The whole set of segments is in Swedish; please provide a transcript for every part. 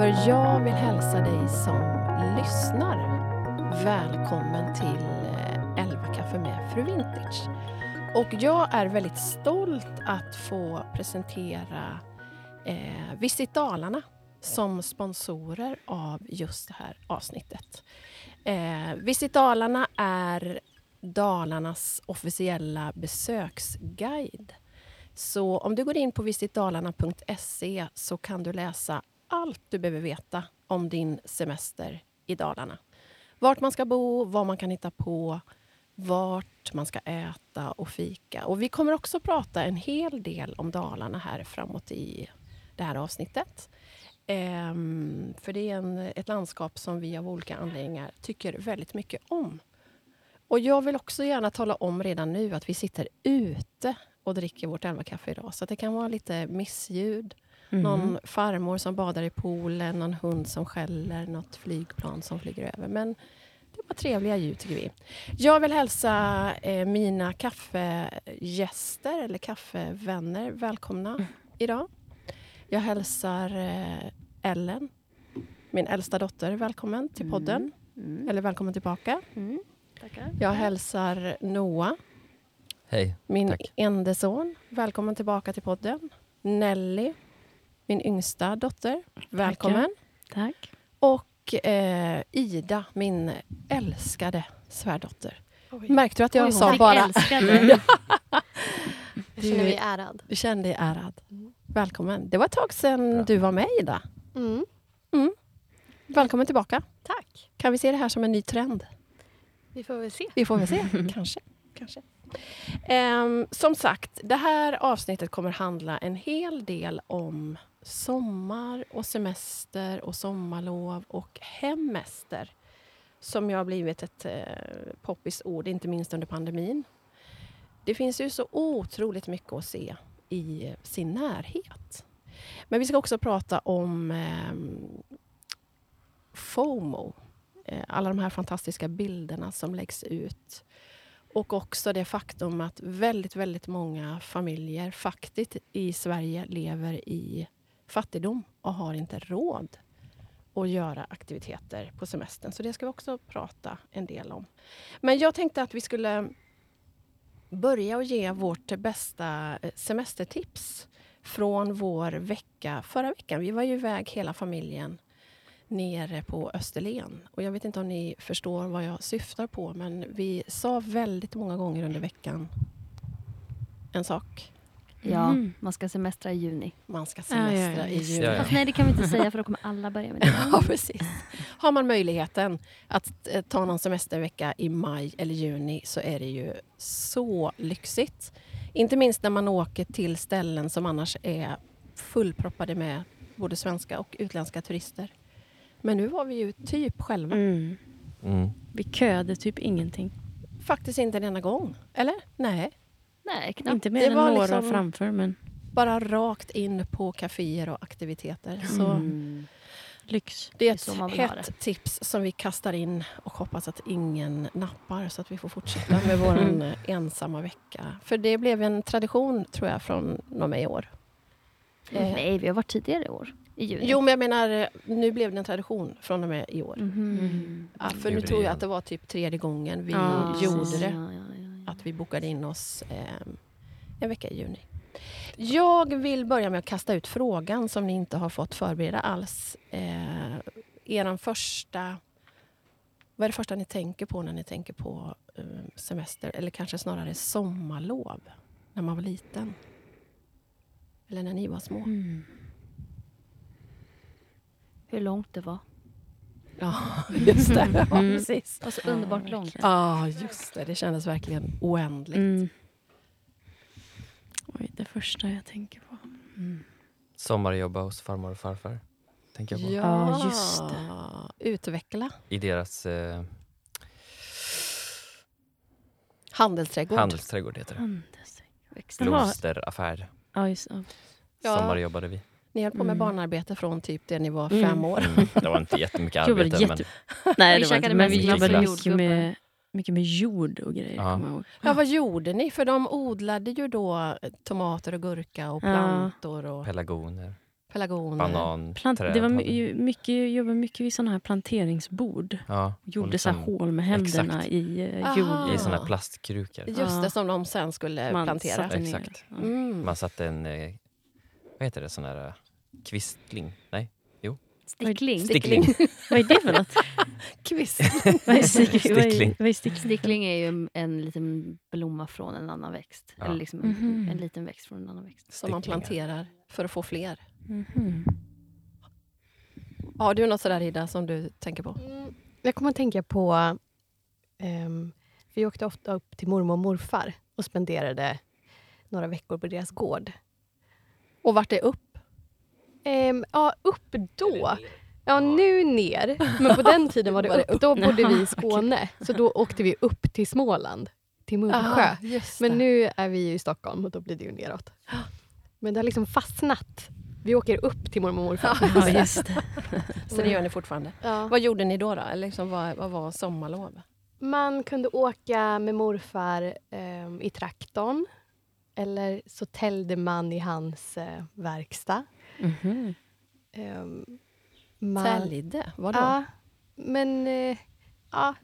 För jag vill hälsa dig som lyssnar välkommen till eh, 11 kaffe med Fru Vintage. Och jag är väldigt stolt att få presentera eh, Visit Dalarna som sponsorer av just det här avsnittet. Eh, Visit Dalarna är Dalarnas officiella besöksguide. Så om du går in på visitdalarna.se så kan du läsa allt du behöver veta om din semester i Dalarna. Vart man ska bo, vad man kan hitta på, vart man ska äta och fika. Och vi kommer också prata en hel del om Dalarna här framåt i det här avsnittet. Ehm, för det är en, ett landskap som vi av olika anledningar tycker väldigt mycket om. Och jag vill också gärna tala om redan nu att vi sitter ute och dricker vårt elvakaffe idag. Så det kan vara lite missljud. Mm. Någon farmor som badar i poolen, någon hund som skäller, något flygplan som flyger över. Men det var trevliga ljud tycker vi. Jag vill hälsa eh, mina kaffegäster, eller kaffevänner, välkomna idag. Jag hälsar eh, Ellen, min äldsta dotter, välkommen till podden. Mm. Eller välkommen tillbaka. Mm. Tackar. Jag hälsar Noah, Hej. min Tack. enda son. Välkommen tillbaka till podden. Nelly, min yngsta dotter. Välkommen. Tack. Och eh, Ida, min älskade svärdotter. Märkte du att jag Oj, sa bara... älska dig. Jag känner mig ärad. Du kände dig ärad. Välkommen. Det var ett tag sedan Bra. du var med, Ida. Mm. Välkommen tillbaka. Tack. Kan vi se det här som en ny trend? Vi får väl se. Vi får väl se. Kanske. Kanske. Ehm, som sagt, det här avsnittet kommer handla en hel del om sommar och semester och sommarlov och hemester. Som ju har blivit ett eh, poppis ord, inte minst under pandemin. Det finns ju så otroligt mycket att se i sin närhet. Men vi ska också prata om eh, FOMO. Eh, alla de här fantastiska bilderna som läggs ut. Och också det faktum att väldigt, väldigt många familjer faktiskt i Sverige lever i fattigdom och har inte råd att göra aktiviteter på semestern. Så det ska vi också prata en del om. Men jag tänkte att vi skulle börja och ge vårt bästa eh, semestertips från vår vecka förra veckan. Vi var ju iväg hela familjen nere på Österlen. Och jag vet inte om ni förstår vad jag syftar på, men vi sa väldigt många gånger under veckan en sak. Ja, Mm. man ska semestra i juni. Man ska Ja, ja, ja, semestra i juni. Ja, ja. Fast nej, det kan vi inte säga för då kommer alla börja med det. Ja, precis. Har man möjligheten att eh, ta någon semestervecka i maj eller juni så är det ju så lyxigt. Inte minst när man åker till ställen som annars är fullproppade med både svenska och utländska turister. Men nu var vi ju typ själva. Mm. Mm. Vi köade typ ingenting. Faktiskt inte en enda gång. Eller? Nej. Nej, knappt. Inte mer det än var några liksom- framför, men Bara rakt in på kaféer och aktiviteter. Så Mm. lyx. det är Det är så man ett vill ha hett tips som vi kastar in och hoppas att ingen nappar så att vi får fortsätta med vår Mm. ensamma vecka. För det blev en tradition tror jag från och med i år. Eh, Nej, vi har varit tidigare i år. I juni. Jo, men jag menar, nu blev det en tradition från och med i år. Mhm. Mm. Ja, för nu det tror jag att det var typ tredje gången vi Ja, gjorde precis. det. Ja, ja, ja, ja. Att vi bokade in oss eh, en vecka i juni. Jag vill börja med att kasta ut frågan som ni inte har fått förbereda alls. Eh, eran första... Vad är det första ni tänker på när ni tänker på eh, semester? Eller kanske snarare sommarlov, när man var liten? Eller när ni var små? Mm. Hur långt det var. Ja, just det. Ja, Mm. precis. Och så underbart långt. Ja, just det. Det kändes verkligen oändligt. Mm. Oj, det första jag tänker på. Mm. Sommarjobba hos farmor och farfar. Tänker jag på. Ja, just Utveckla. I deras eh, Handelsträdgård. handelsträdgård heter det. Handels- Växter. Jaha. Blomsteraffär. Ja, just ja. Ja. Sommarjobbade vi. Ni höll på med Mm. barnarbete från typ det ni var Mm. fem år. Mm. Det var inte jättemycket arbete men jätte- Nej, Vi det var inte, men vi jobbade mycket med, mycket med jord och grejer. Ja. kommer jag ihåg. Ja, vad gjorde ni? För de odlade ju då tomater och gurka och plantor. Och... pelargoner. Pelargoner. Banan, Plant, träd det var my- mycket, jag jobbade mycket vid såna här planteringsbord. Ja, Gjorde och så här liksom hål med händerna exakt. i uh, Aha. jord. I såna här plastkrukor. Just Ja. det, som de sen skulle Man plantera. satte. Exakt. Mm. Man satte en, eh, vad heter det, sån här eh, kvistling? Nej, Stickling. stickling. Vad är det för något? Kvist. Vad är stick- vad är- Stickling. vad är stickling? Stickling är ju en, en liten blomma från en annan växt. Ja. Eller liksom Mhm. en liten växt från en annan växt. Som man planterar för att få fler. Mhm. Har du något sådär Ida som du tänker på? Mm, Jag kommer att tänka på... ehm, vi åkte ofta upp till mormor och morfar och spenderade några veckor på deras gård. Och vart är upp? Ehm, ja, upp då. Ja, nu ner. Men på den tiden var det upp. Då bodde vi i Skåne. Så då åkte vi upp till Småland, till Mullsjö. Aha, just Men nu är vi ju i Stockholm och då blir det ju neråt. Men det har liksom fastnat. Vi åker upp till mormor och morfar. Ja, just det. Så det gör ni fortfarande. Ja. Vad gjorde ni då? då? Eller liksom, vad, vad var sommarlov? Man kunde åka med morfar ehm, i traktorn. Eller så täljde man i hans eh, verkstad. Mhm. Ehm, man- Täljde? Vadå? Ja, men eh, ja,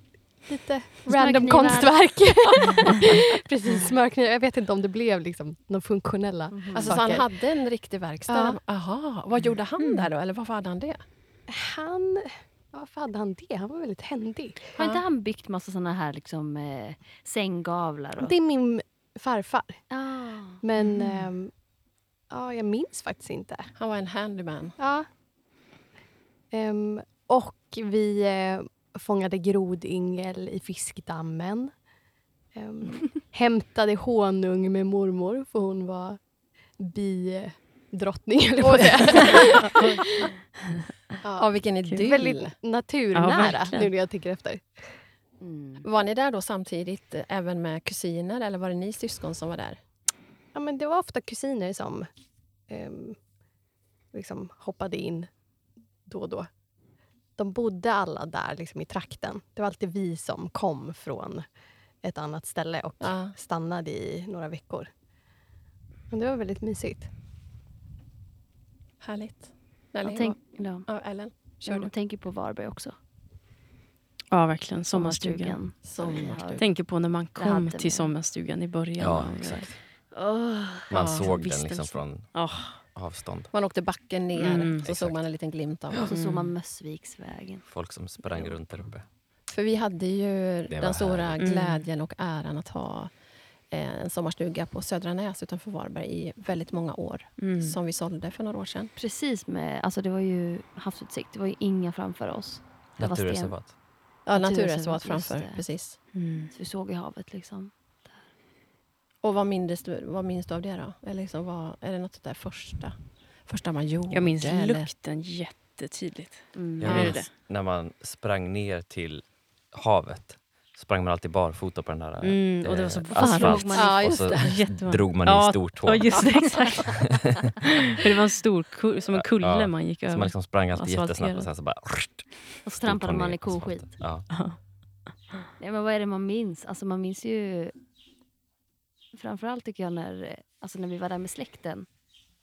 lite random konstverk. Precis, smörknivar. Jag vet inte om det blev liksom några funktionella Mhm. Alltså, så han saker. hade en riktig verkstad? Aha, vad gjorde han där då? Eller varför hade han det? Han... Varför hade han det? Han var väldigt händig. Har inte han byggt massa såna här liksom, eh, sänggavlar? Och... Det är min farfar. Ah. Men Mm. ehm, ja, jag minns faktiskt inte. Han var en handyman. Ja. Ehm, och vi eh, fångade grodyngel i fiskdammen. Ehm, hämtade honung med mormor, för hon var bidrottning, eller på det. Ja, vilken idyll. Väldigt Ja, naturnära, verkligen. nu när jag tänker efter. Mm. Var ni där då samtidigt, eh, även med kusiner? Eller var det ni syskon som var där? Ja, men det var ofta kusiner som ehm, liksom hoppade in då och då. De bodde alla där liksom, i trakten. Det var alltid vi som kom från ett annat ställe och Ja. stannade i några veckor. Men det var väldigt mysigt. Härligt. Nelly, Jag tänk, ja. ja, Ellen, kör du. Jag tänker på Varberg också. Ja, verkligen. Sommarstugan. Sommarstugan. Jag tänker på när man kom till sommarstugan i början. Ja, exakt. Oh. Man Ja, såg den liksom från Ja. avstånd. Man åkte backen ner, Mm, så såg exakt. man en liten glimt av Och så såg man Mössviksvägen. Folk som sprang runt där uppe. För vi hade ju den stora härligt. Mm. glädjen och äran att ha eh, en sommarstuga på Södra Näs utanför Varberg i väldigt många år. Mm. Som vi sålde för några år sedan. Precis med, alltså det var ju havsutsikt, det var ju inga framför oss. Naturreservat. Ja, Naturreservat, framför. Precis. Mm. Så vi såg ju havet liksom. Och vad minns du, vad minns du av det då? Eller liksom, vad, är det något där första, första man gjorde? Jag minns eller? lukten jättetydligt. Mm. Jag minns det? när man sprang ner till havet. Sprang man alltid barfota på den där Mm, och det var så eh, varmt. asfalt. Man- Ja, Och just så det. Drog man Ja, i stortå. Ja, just det. Exakt. För det var en stor kull, som en kulle Ja, man gick Så över. man liksom sprang alltid jättesnabbt och sen så bara... Och så trampade man i koskit. Ja. Nej, men vad är det man minns? Alltså man minns ju... Framförallt tycker jag när, alltså när vi var där med släkten.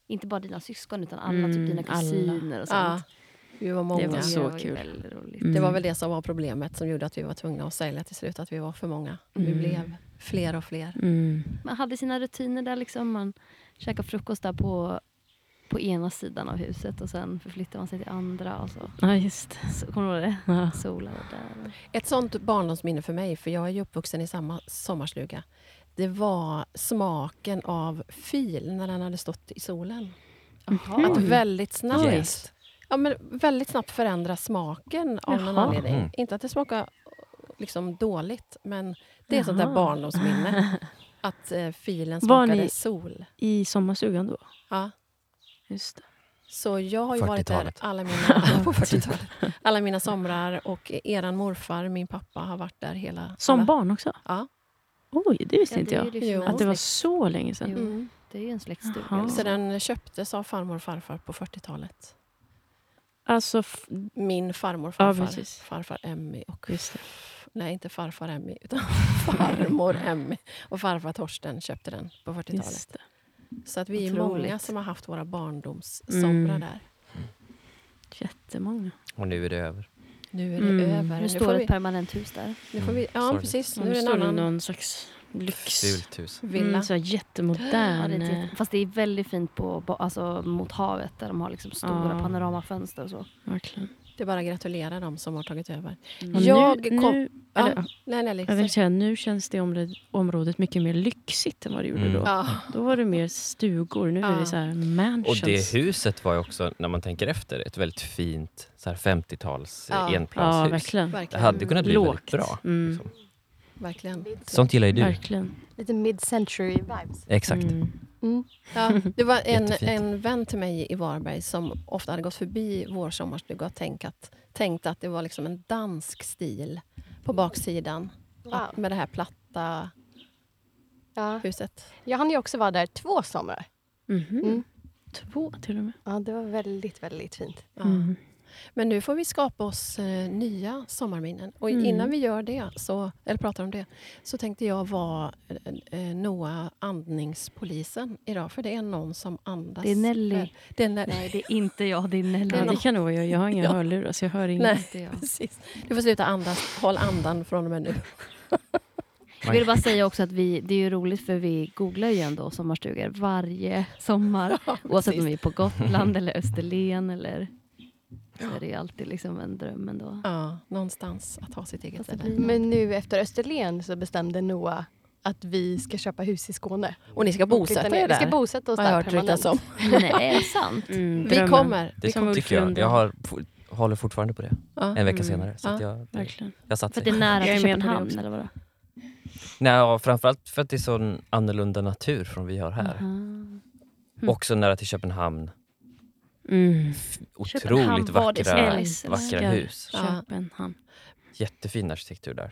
Inte bara dina syskon utan alla, typ Mm, dina alla. kusiner och Ja, vi var många. Det var så kul. Mm. Det var väl det som var problemet som gjorde att vi var tvungna att sälja till slut. Att vi var för många. Vi Mm. blev fler och fler. Mm. Man hade sina rutiner där. Liksom. Man käkade frukost där på, på ena sidan av huset och sen förflyttade man sig till andra. Och så. Ja, just Så, kommer du ihåg det? ja. Solade där. Ett sånt barndomsminne för mig, för jag är ju uppvuxen i samma sommarstuga. Det var smaken av fil när den hade stått i solen. Jaha. Att väldigt snabbt, Jäst. Ja, men väldigt snabbt förändra smaken av någon Jaha. anledning. Mm. Inte att det smakar liksom dåligt, men det är ett sånt där Jaha. barndomsminne. Att eh, filen Var smakade ni- sol. I sommarstugan då? Ja. Just det. Så jag har ju varit där 40-talet. alla mina, på 40-talet. alla mina somrar och eran morfar, min pappa, har varit där hela... Som alla. barn också? Ja. Oj, det visste Ja, inte det jag. ju liksom Att det var så länge sedan. Jo. Mm. Det är ju en släktstuga. Jaha. liksom. Så den köptes av farmor och farfar på 40-talet. Alltså, Min farmor och Ja, farfar. precis. farfar Emmy och... just det. Nej, inte farfar Emmy, utan farmor Emmy och farfar Torsten köpte den på 40-talet. Just det. Så att vi är många som har haft våra barndomssomrar Mm. där. Jättemånga. Och nu är det över. Nu är det Mm. över. Nu Nu står ett vi, permanent hus där. nu får vi, ja, precis. Och Nu är det en annan någon slags lyx. Fult hus. villa. Mm, så här jättemodern. Ja, det är fast det är väldigt fint på, på, alltså, mot havet där de har liksom stora Ja. panoramafönster och så. verkligen. Det är bara att gratulera dem som har tagit över. Mm. Jag nu, kom- nu, Ja, eller, nej, nej, jag vill säga, nu känns det området, området mycket mer lyxigt än vad det gjorde Mm. då. ja. Då var det mer stugor, nu är Ja. det så här mansions. Och det huset var ju också, när man tänker efter, ett väldigt fint så här 50-tals Ja. ja. Ja, enplanshus. verkligen. det hade kunnat bli Lågt. väldigt bra. Mm. Liksom. Verkligen. Sånt gillar ju du. Verkligen. Lite mid-century vibes. Exakt. Mm. Mm. Ja, det var en, en vän till mig i Varberg som ofta hade gått förbi vår sommarstuga och tänkt att, tänkt att det var liksom en dansk stil på baksidan. Wow. Att, med det här platta Ja. huset. Jag hann ju också vara där två somrar. Mhm. Mm. Två till och med. Ja, det var väldigt, väldigt fint. Ja. Men nu får vi skapa oss eh, nya sommarminnen. Och Mm. innan vi gör det, så, eller pratar om det, så tänkte jag vara eh, eh, Noah andningspolisen idag. För det är någon som andas. Det är Nelly. Det är Nelly. Nej, det är inte jag, det är Nelly. Det är Ja, det kan nog vara jag. Jag har inga Ja. hörlurar så jag hör inget. Nej, precis. Du får sluta andas. Håll andan från och med nu. Jag vill bara säga också att vi, det är ju roligt för vi googlar ju ändå sommarstugor varje sommar. Oavsett om vi är på Gotland eller Österlen eller... Så är det ju alltid liksom en dröm ändå. Ja, någonstans att ha sitt eget ställe. Men nu efter Österlen så bestämde Noah att vi ska köpa hus i Skåne. Och ni ska bosätta er Vi ska där? bosätta oss jag där ryktas permanent. om. Nej, är det sant? Mm, Vi kommer. Det Vi kommer. Tycker jag. Jag har, håller fortfarande på det. Ja. En vecka Mm. senare. Så att Ja. jag, det, Verkligen. jag satt För det är nära Jag till Köpenhamn eller vadå? Nej, ja, framförallt för att det är sån annorlunda natur från vi har här. Mm. Också nära till Köpenhamn. Mm. Köpenhamn Otroligt vackra, vackra hus. Ja. Köpenhamn. Jättefin arkitektur där.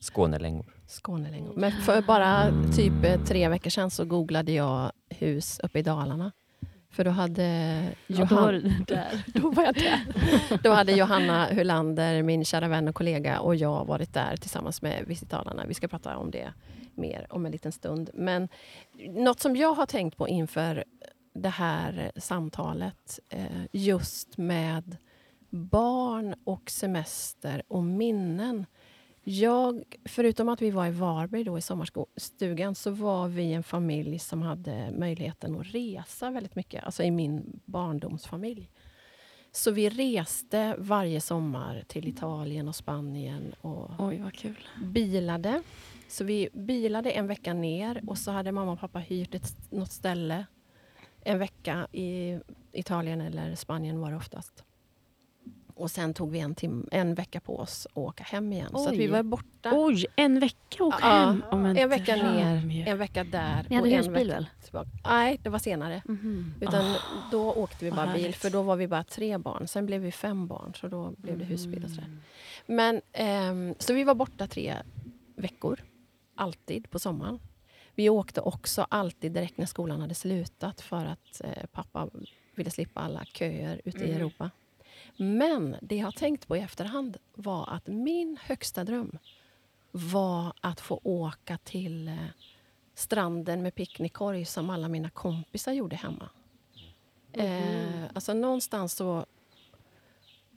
Skånelängor. Skånelängor. Men för bara typ eh, tre veckor sedan så googlade jag hus uppe i Dalarna. För då hade, Ja, då var Johan, du där. då var jag där. Då hade Johanna Hulander, min kära vän och kollega, och jag varit där tillsammans med Visit Dalarna. Vi ska prata om det mer om en liten stund. Men något som jag har tänkt på inför det här samtalet, eh, just med barn och semester och minnen. Jag, förutom att vi var i Varberg då i sommarstugan så var vi en familj som hade möjligheten att resa väldigt mycket. Alltså i min barndomsfamilj. Så vi reste varje sommar till Italien och Spanien och Oj, vad kul. bilade. Så vi bilade en vecka ner och så hade mamma och pappa hyrt ett, något ställe en vecka i Italien eller Spanien var det oftast. Och sen tog vi en, tim- en vecka på oss att åka hem igen. Så att vi Oj. var borta Oj, en vecka åka Ja, hem. Om en vecka ner, en vecka där Ni hade och en husbil väl? tillbaka. Nej, det var senare. Mhm. Utan då åkte vi bara bil, härligt. för då var vi bara tre barn. Sen blev vi fem barn, så då blev det husbil och sådär. Mm. Men, ehm, så vi var borta tre veckor, alltid på sommaren. Vi åkte också alltid direkt när skolan hade slutat för att eh, pappa ville slippa alla köer ute i Mm. Europa. Men det jag har tänkt på i efterhand var att min högsta dröm var att få åka till eh, stranden med picknickkorg som alla mina kompisar gjorde hemma. Eh, alltså någonstans så...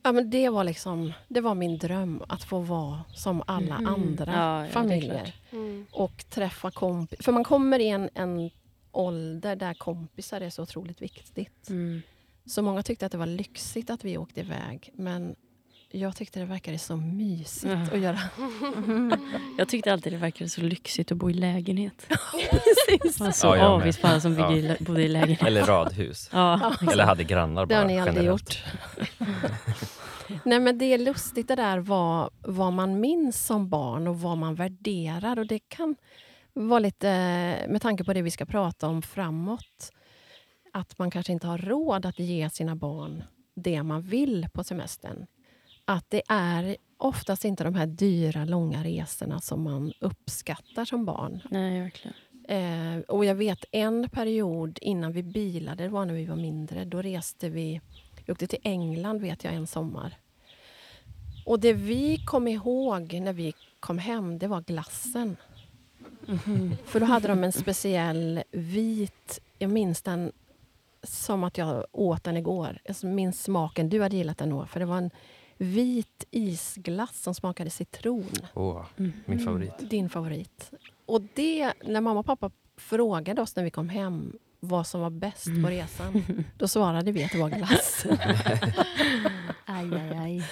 Ja, men det var liksom det var min dröm, att få vara som alla Mhm. andra Ja, ja, det familjer. klart. Mm. och träffa kompisar. För man kommer i en, en ålder där kompisar är så otroligt viktigt. Mm. Så många tyckte att det var lyxigt att vi åkte iväg. Men jag tyckte det verkade så mysigt Ja. att göra. Jag tyckte alltid det verkade så lyxigt att bo i lägenhet. Precis. Var så Ja, avis på alla som Ja. bodde i lä- bodde i lägenhet. Eller radhus. Ja, Eller hade grannar Det bara. har ni aldrig generellt. gjort. Nej, men det är lustigt det där vad, vad man minns som barn och vad man värderar. Och det kan vara lite, med tanke på det vi ska prata om framåt, att man kanske inte har råd att ge sina barn det man vill på semestern. Att det är oftast inte de här dyra, långa resorna som man uppskattar som barn. nej verkligen. Eh, och jag vet en period innan vi bilade, det var när vi var mindre, då reste vi, vi åkte till England vet jag en sommar. Och det vi kom ihåg när vi kom hem, det var glassen. För då hade de en speciell vit, jag minns den som att jag åt den igår. Jag minns smaken, du hade gillat den nog. För det var en vit isglass som smakade citron. Åh, min favorit. Din favorit. Och det, när mamma och pappa frågade oss när vi kom hem vad som var bäst på resan, då svarade vi att det var glass. Aj, aj, aj.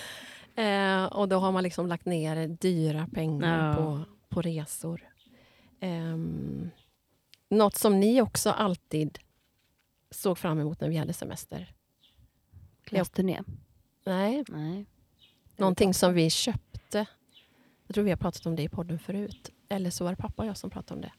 Eh, och då har man liksom lagt ner dyra pengar Ja. på, på resor. Um, något som ni också alltid såg fram emot när vi hade semester? Klassturné? Nej, Nej. någonting som vi köpte. Jag tror vi har pratat om det i podden förut. Eller så var det pappa och jag som pratade om det.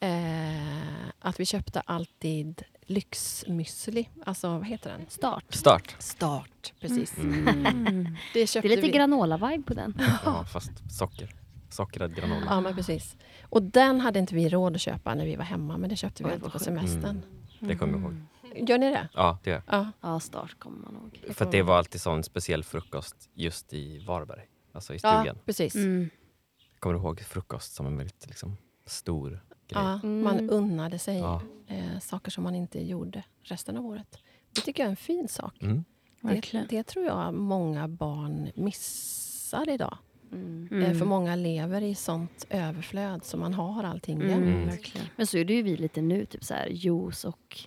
Eh, att vi köpte alltid lyxmüsli. Alltså, vad heter den? Start. Start. Start, precis. Mm. Det Det köpte är lite vi. granola-vibe på den. Ja, fast socker. Sockrad granola. Ja, men precis. Och den hade inte vi råd att köpa när vi var hemma, men det köpte vi alltid på semestern. Det kommer jag ihåg. Gör ni det? Ja, det gör jag. Ja. Ja, start kommer man ihåg. För att det var alltid sån speciell frukost just i Varberg. Alltså i Ja, stugan. precis. Mm. Kommer du ihåg frukost som en väldigt liksom, stor? Ja, Mm. man unnade sig Ja. eh, saker som man inte gjorde resten av året. Det tycker jag är en fin sak. Mm. Det, det tror jag många barn missar idag. Mm. Eh, Mm. för många lever i sånt överflöd så man har allting Mm, jämt. Mm. Men så är det ju vi lite nu, typ så här juice och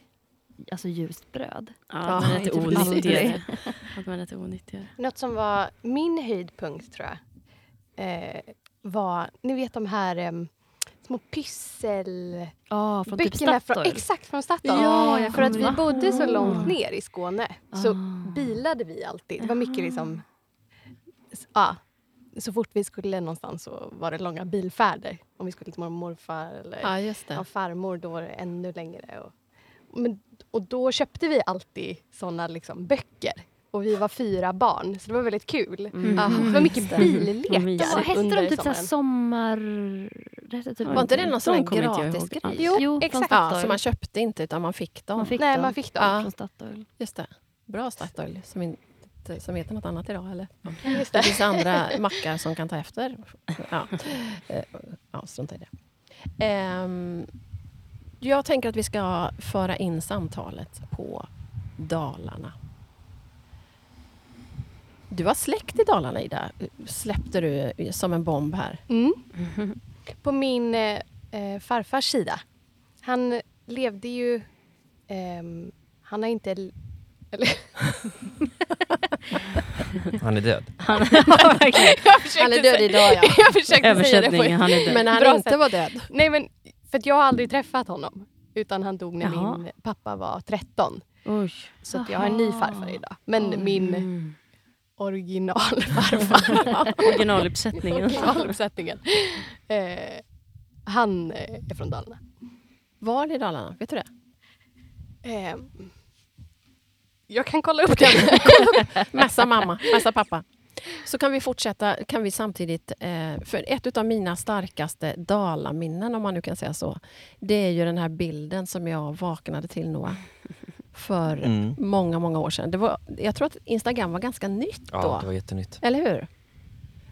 alltså ljust bröd. Ja, Ja, att man är lite typ onyttigare. Att man är lite onyttigare. Något som var min höjdpunkt, tror jag, eh, var... Ni vet de här små pyssel... Ja, från typ böckerna från, Statoil. exakt, från Statoil. Ja, För att vi bodde så ihåg. långt ner i Skåne så Ah. bilade vi alltid. Det var mycket liksom... s- Ja, så fort vi skulle någonstans så var det långa bilfärder. Om vi skulle till mormor morfar eller ja, farmor, då var det ännu längre. Och, men, och då köpte vi alltid såna liksom, böcker. Och vi var fyra barn, så det var väldigt kul. Mm. Ah, Det var mycket billekar hette de? Typ så här sommaren. sommar... Det hette typ Var inte det någon sån här kommer inte jag gratis ihåg grej? alls. Jo, Jo, exakt. Ja, så man köpte inte utan man fick dem. Man fick Nej, dem man fick dem. Ja. från Statoil. Just det. Bra Statoil som, inte, som heter något annat idag. Eller? Just Det det. finns andra mackar som kan ta efter. Ja, Eh, ja strunta i det. Ehm, jag tänker att vi ska föra in samtalet på Dalarna. Du har släkt i Dalarna, Ida. Släppte du som en bomb här. Mm. På min eh, eh, farfars sida. Han levde ju... ehm, han har inte... Eller, Han är död. Han, ja, Han är död säga- idag, ja. Jag försökte säga det han är död. Men när Bra han inte sätt. var död. Nej, men för att jag har aldrig träffat honom. Utan han dog när Jaha. min pappa var 13. Oj. Så att jag har en ny farfar idag. Men Oj. min Mm. Originalfarfar, Originaluppsättningen. originaluppsättningen, eh, han eh, är från Dalarna. Var i Dalarna? Vet du det? Eh, jag kan kolla upp det. Messa mamma, messa pappa. Så kan vi fortsätta, kan vi samtidigt... Eh, för ett av mina starkaste dalaminnen, om man nu kan säga så, det är ju den här bilden som jag vaknade till, Noah, för Mm. många, många år sedan. Det var, jag tror att Instagram var ganska nytt Ja, då. det var jättenytt. Eller hur?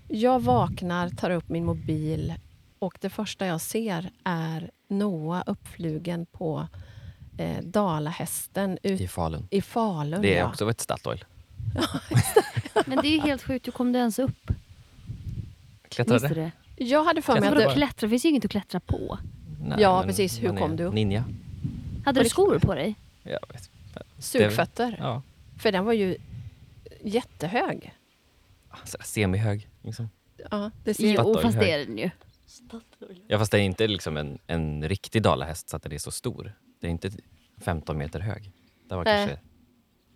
Jag vaknar, tar upp min mobil och det första jag ser är Noah uppflugen på eh, dalahästen ut I Falun. i Falun. Det är ja. också ett Statoil. Men det är ju helt sjukt, hur kom du ens upp? Klättrade? det? Jag hade för mig att klättra? Det finns ju inget att klättra på. Nej, Ja, precis. Hur kom du upp? Ninja. Hade du skor på dig? Jag vet. Sugfötter. Ja. För den var ju jättehög. Så där Semihög. Liksom. Ja, det ser Jo, fast det är den ju. Ja, fast det är inte liksom en, en riktig dalahäst så att den är så stor. Det är inte 15 meter hög. Det var Nej. kanske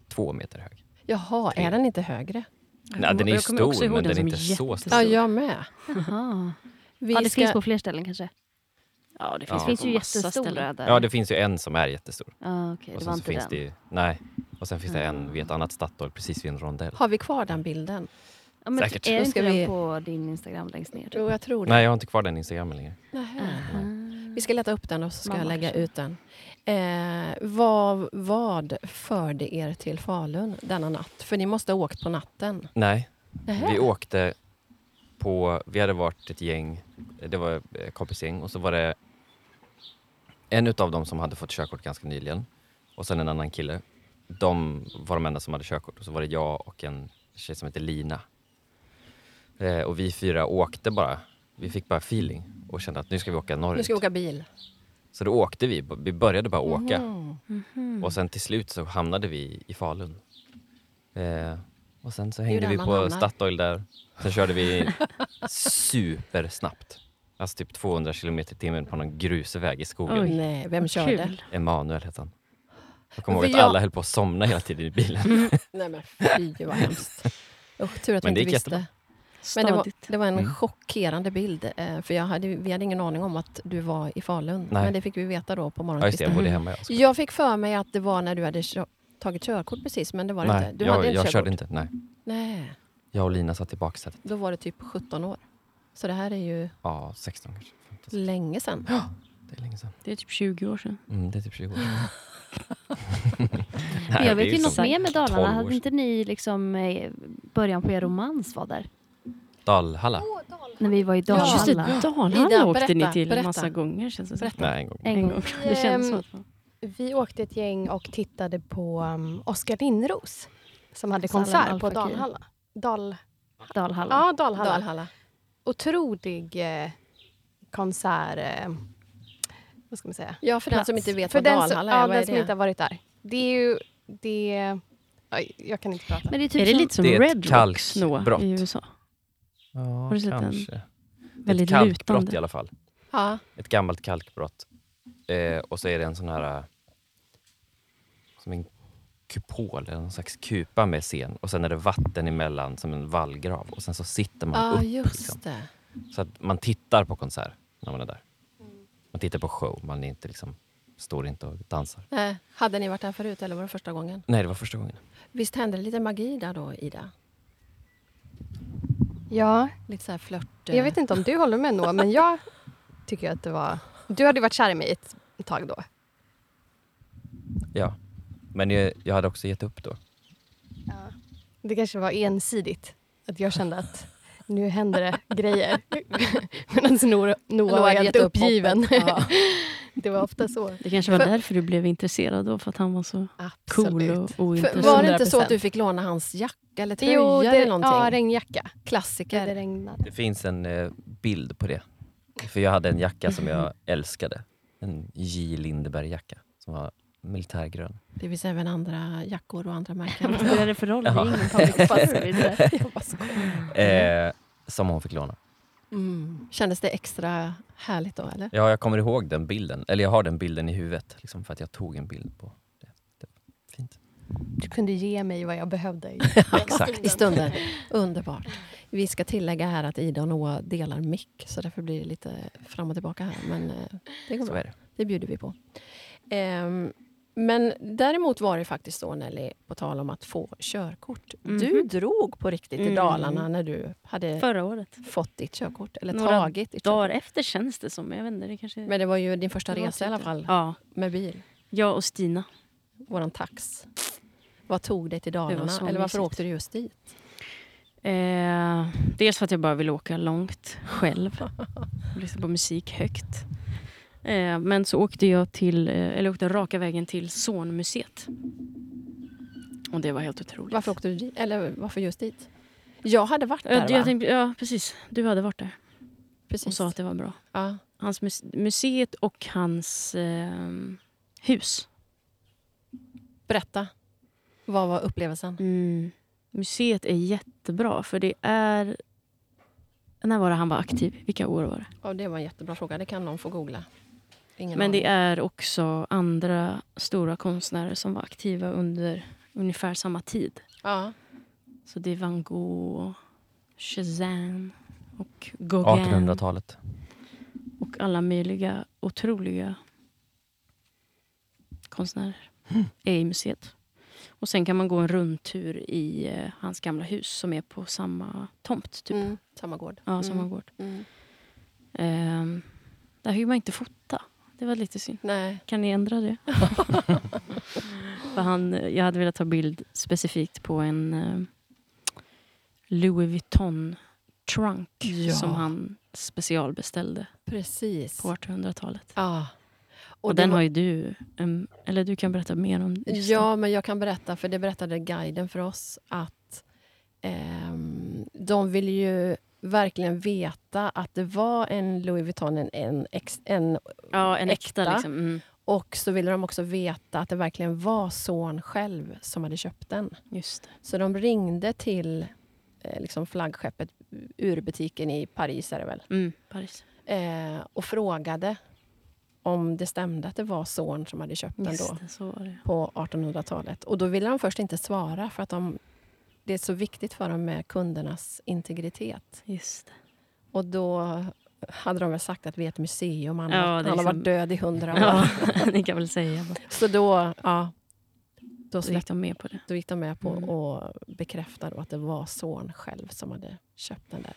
två meter hög. Jaha, är den inte högre? Nej, den är ju stor, men den är som inte så jättestor. stor. Ja, jag med. Jaha. Vi Ja, det finns ska, på fler ställen kanske. Ja, det Ja. finns, Det finns ju jättestora där. Ja, det finns ju en som är jättestor. Ja, okej, Och det sen var så finns den. det ju, nej. Och sen finns det en vid ett annat Statoil precis vid en rondell. har vi kvar den bilden? Ja, men Säkert. Är Då inte ska den vi- på din Instagram längst ner? Jo, jag tror det. Nej, jag har inte kvar den Instagramen längre. Vi ska leta upp den och så ska jag lägga ut den. Eh, vad, vad förde er till Falun denna natt? För ni måste ha åkt på natten. Nej, Nähä. vi åkte på, vi hade varit ett gäng, det var kompisgäng och så var det en utav dem som hade fått körkort ganska nyligen och sen en annan kille. De var de enda som hade körkort och så var det jag och en tjej som heter Lina. Eh, och vi fyra åkte bara. Vi fick bara feeling och kände att nu ska vi åka Nu norrut. ska vi åka bil. Så då åkte vi. Vi började bara åka. Mhm. Mhm. Och sen till slut så hamnade vi i Falun. Eh, och sen så hängde vi på hamnar. Statoil där. Sen körde vi supersnabbt. Alltså typ 200 kilometer i timmen på någon grusväg i skogen. Oj. Nej, vem körde? Kul. Emanuel hette han. Jag kommer ihåg att jag- alla höll på att somna hela tiden i bilen. Nej men fy vad hemskt. Usch, tur att Men vi inte visste. jättebra. Men det var, det var en Mm. chockerande bild. eh, För jag hade, vi hade ingen aning om att du var i Falun. Nej. Men det fick vi veta då på Ja, just det, jag morgonkvisten. bodde hemma. Jag, Jag fick för mig att det var när du hade tagit körkort precis, men det var det nej, inte. Du jag, hade inte jag körkort. körde inte. Nej. Nej, Jag och Lina satt i baksätet. då var det typ 17 år. Så det här är ju Ja, 16 kanske. 15. länge sedan. Det är länge sedan. Det är typ 20 år sedan. Mm, det är typ 20 år sedan. Men jag vet ju något mer med 12 Dalarna. Hade inte ni liksom eh, början på er romans var där? Dalhalla? När vi var i Ja. Just det, Dalhalla. Dalhalla Ida, åkte ni till berätta. massa gånger känns det som. Berätta. Nej, en gång. En gång. gång. Det känns Ehm, så. Vi åkte ett gäng och tittade på um, Oskar Lindros som hade konsert på. Dalhalla. Dal, Dalhalla. ja, Dalhalla. Dalhalla. Otrolig eh, konsert. Eh, vad ska man säga? Ja, för den Plats. som inte vet För vad den, som, Dalhalla är, ja, vad är den som det? inte har varit där. Det är ju... Det, oj, jag kan inte prata. Men det är typ Är det som lite som Det är ett Red Rocks i USA? Ja, Har du sett den? kanske. Är Väldigt ett kalkbrott lutande. i alla fall. Ja, Ett gammalt kalkbrott. Eh, och så är det en sån här... eh, Som en kupol, eller någon slags kupa med scen. Och sen är det vatten emellan som en vallgrav. Och sen så sitter man ja upp. just Liksom. det. Så att man tittar på konsert när man är där. Man tittar på show, man är inte liksom, står inte och dansar. Nej, hade ni varit där förut eller var det första gången? Nej, det var första gången. Visst hände det lite magi där då, Ida? Ja, Lite så här flört... jag vet inte om du håller med Noah, men jag tycker att det var... Du hade varit kär i mig ett tag då. Ja. Men jag, jag hade också gett upp då. Det kanske var ensidigt. Att jag kände att nu händer det grejer. Medan Noah, Noah var helt uppgiven. Ja. det var ofta så. Det kanske var För- därför du blev intresserad då, för att han var så cool Absolut. och För, ointresserad. var det inte så 100%. att du fick låna hans jacka eller tröja Jo, det, eller någonting? ja, regnjacka. Klassiker. Det regnade. Det finns en eh, bild på det. För jag hade en jacka som jag älskade. En J. Lindeberg-jacka som var militärgrön. Det finns även andra jackor och andra märken. Vad spelar det för roll? Det är ingen public service. Eh, som hon fick låna. mm. Kändes det extra härligt då eller? Ja, jag kommer ihåg den bilden. Eller jag har den bilden i huvudet. Liksom, för att jag tog en bild på det. det var fint. Du kunde ge mig vad jag behövde. i- Exakt. I stunden. Underbart. Vi ska tillägga här att Ida och Noah delar mick så därför blir det lite fram och tillbaka här. Men eh, det går Så bra. är det. Det bjuder vi på. Ehm, men däremot var det faktiskt så Nelly, på tal om att få körkort. Du Mhm. drog på riktigt i Mm. Dalarna när du hade Förra året. fått ditt körkort. Eller Några tagit ditt Dagar körkort. efter känns det som. Jag vet inte, det kanske... Men det var ju din första resa i alla typ fall Ja, med bil. jag och Stina. Våran tax. Vad tog dig till Dalarna? Eller varför mysigt. åkte du just dit? Eh, dels för att jag bara vill åka långt själv. Lyssna på musik högt. Eh, men så åkte jag till, eh, eller åkte raka vägen till Zornmuseet. Och det var helt otroligt. Varför åkte du dit? Eller varför just dit? Jag hade varit där va? jag tänkte, ja, precis. Du hade varit där och Precis. sa att det var bra. Ja. Hans mus- museet och hans eh, hus. Berätta. Vad var upplevelsen? Mm. Museet är jättebra för det är... När var det han var aktiv? Vilka år var det? Ja, det var en jättebra fråga. Det kan någon få googla. Ingen Men det är också andra stora konstnärer som var aktiva under ungefär samma tid. Ja. Så det är Van Gogh, Cézanne och Gauguin 1800-talet. och alla möjliga otroliga konstnärer är i museet. Och sen kan man gå en rundtur i eh, hans gamla hus som är på samma tomt. Typ. Mm. Samma gård. Ja, samma Mm. gård. Mm. Ehm, där fick man inte fota. Det var lite synd. Nej. Kan ni ändra det? För han, jag hade velat ta bild specifikt på en eh, Louis Vuitton trunk Ja. som han specialbeställde Precis. på 1800-talet. Ja. Och, det den var- har ju du, em, eller du kan berätta mer om. Ja, men jag kan berätta, för det berättade guiden för oss, att ehm, de ville ju verkligen veta att det var en Louis Vuitton, en, en, en ja en äkta, äkta. liksom. Mm, och så ville de också veta att det verkligen var son själv som hade köpt den. just det. Så de ringde till eh, liksom flaggskeppet, urbutiken i Paris är det väl, Mm, Paris. eh, och frågade om det stämde att det var son som hade köpt den då Just så var det. på 1800-talet. Och då ville de först inte svara för att de, det är så viktigt för dem med kundernas integritet. Just det. Och då hade de väl sagt att vi är ett museum. Han, Ja, har, det han har liksom- varit död i hundra år. Ja, ni kan väl säga. Då Så då, ja, då, gick släpp, de med på det. då gick de med på Mm. att bekräfta då att det var son själv som hade köpt den där.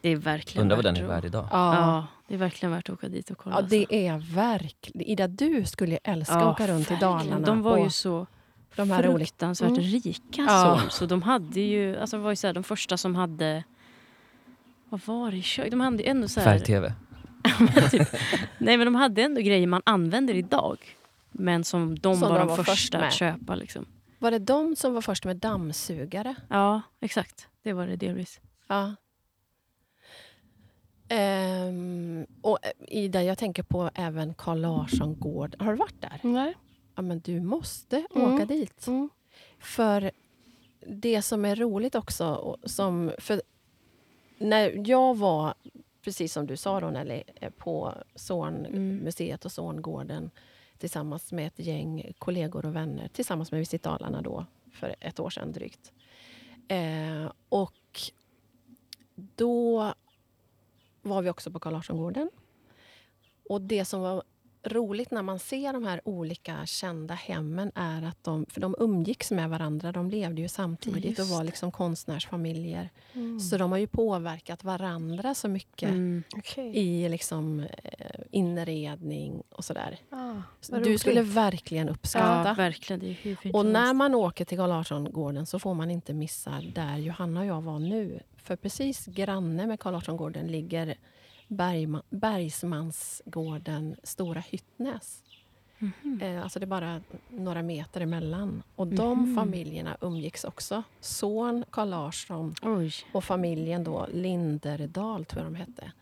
Det är verkligen Undrar vad den är värd idag. Ja, Ja, det är verkligen värt att åka dit och kolla. ja det alltså. är verkligen... Ida, du skulle ju älska Ja, att åka runt i verkligen. Dalarna. De var ju och så de här fruktansvärt Mm. rika. Ja. Så, så de hade ju, alltså det var ju så här, de första som hade, vad var det i kök? De hade ju ändå så här, Färg-tv. typ, nej men de hade ändå grejer man använder idag. Men som de Som var de de var först första med. att köpa. Liksom. Var det de som var först med dammsugare? Ja, exakt. Det var det delvis. Ja. Ehm, och eh, Ida, jag tänker på även Carl Larsson gård. Har du varit där? Nej. Ja, men du måste Mm. åka dit. Mm. För det som är roligt också, som, för när jag var, precis som du sa då Nelly, eh, på Zornmuseet och Zorngården tillsammans med ett gäng kollegor och vänner, tillsammans med Visit Dalarna då, för ett år sedan drygt. Eh, och då var vi också på Carl Larsson-gården. Och det som var roligt när man ser de här olika kända hemmen är att de, för de umgicks med varandra, de levde ju samtidigt och var liksom konstnärsfamiljer. Mm. Så de har ju påverkat varandra så mycket Mm. Okej. i liksom, eh, inredning och sådär. Ah, Så du skulle verkligen uppskatta. Ja, verkligen. Och när man åker till Carl Larsson-gården så får man inte missa där Johanna och jag var nu. För precis granne med Carl Larsson-gården ligger Bergma, Bergsmansgården Stora Hyttnäs. Eh, alltså det är bara några meter emellan. Och de Mhm. familjerna umgicks också. Son Carl Larsson Oj. och familjen då Linderdal, tror jag de hette.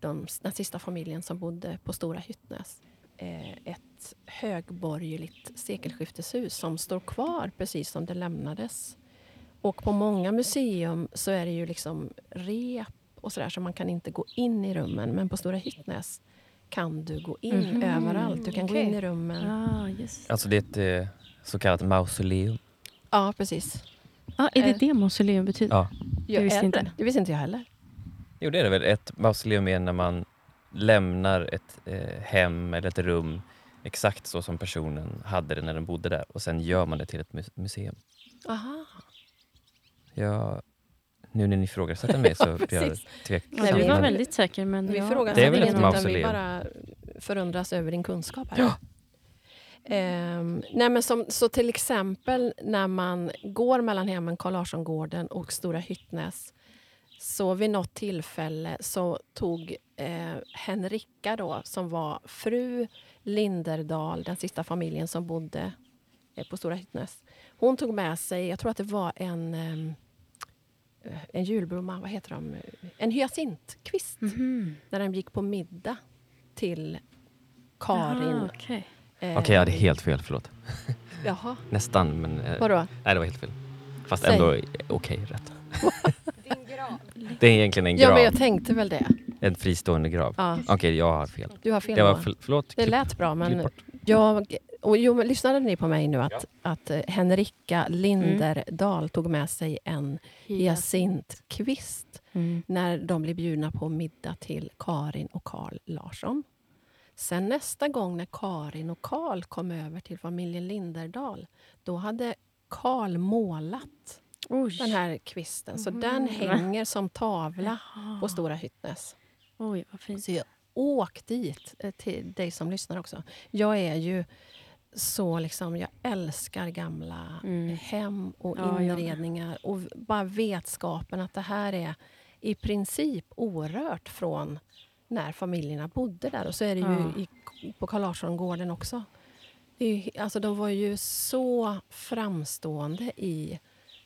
De, den sista familjen som bodde på Stora Hyttnäs. Eh, ett högborgerligt sekelskifteshus som står kvar precis som det lämnades. Och på många museum så är det ju liksom rep och sådär så man kan inte gå in i rummen. Men på Stora Hyttnäs kan du gå in Mhm. överallt. Du kan gå in i rummen. Ja, just. Alltså det är ett eh, så kallat mausoleum. Ja, precis. Ah, är det Eh. det mausoleum betyder? Ja. Jag visste inte. Det. det visste inte jag heller. Jo, det är det väl. Ett mausoleum är när man lämnar ett eh, hem eller ett rum exakt så som personen hade det när den bodde där och sen gör man det till ett mu- museum. Aha. Jag, nu när ni ifrågasätter mig så blir jag tveksam. Ja, Nej, vi var väldigt säker. Men Vi ja. frågar Det är väl inget, ett utan vi bara förundras över din kunskap. Här. Ehm, nej men som, så till exempel när man går mellan hemmen Carl Larsson-gården och Stora Hyttnäs så vid något tillfälle så tog eh, Henrika då, som var fru Linderdal, den sista familjen som bodde eh, på Stora Hyttnäs. Hon tog med sig, jag tror att det var en, eh, en julblomma, vad heter de? En hyacintkvist Mhm. när de gick på middag till Karin. Okej. Eh, Okej, jag hade helt fel. Förlåt. Jaha, Nästan, men eh, vadå? nej, det var helt fel. Fast Säg. ändå okej, rätt. Det är egentligen en Ja, grav. men jag tänkte väl det. En fristående grav. Ja, Okej, jag har fel. du har fel. Det var förlåt. det klipp- lät bra, men jag... Och jo, men lyssnade ni på mig nu att, att eh, Henrika Linderdal tog med sig en hyacintkvist Mm. när de blev bjudna på middag till Karin och Karl Larsson. Sen nästa gång när Karin och Karl kom över till familjen Linderdal, då hade Karl målat Oj. den här kvisten. Så Mhm. den hänger som tavla Jaha. på Stora Hyttnäs. Oj, vad fint. Så jag åk dit, eh, till dig som lyssnar också. Jag är ju så liksom, jag älskar gamla Mm. hem och Ja, inredningar. Och v- bara vetskapen att det här är i princip orört från när familjerna bodde där. Och så är det ju Ja. i, på Carl Larsson-gården också. Ju, alltså de var ju så framstående i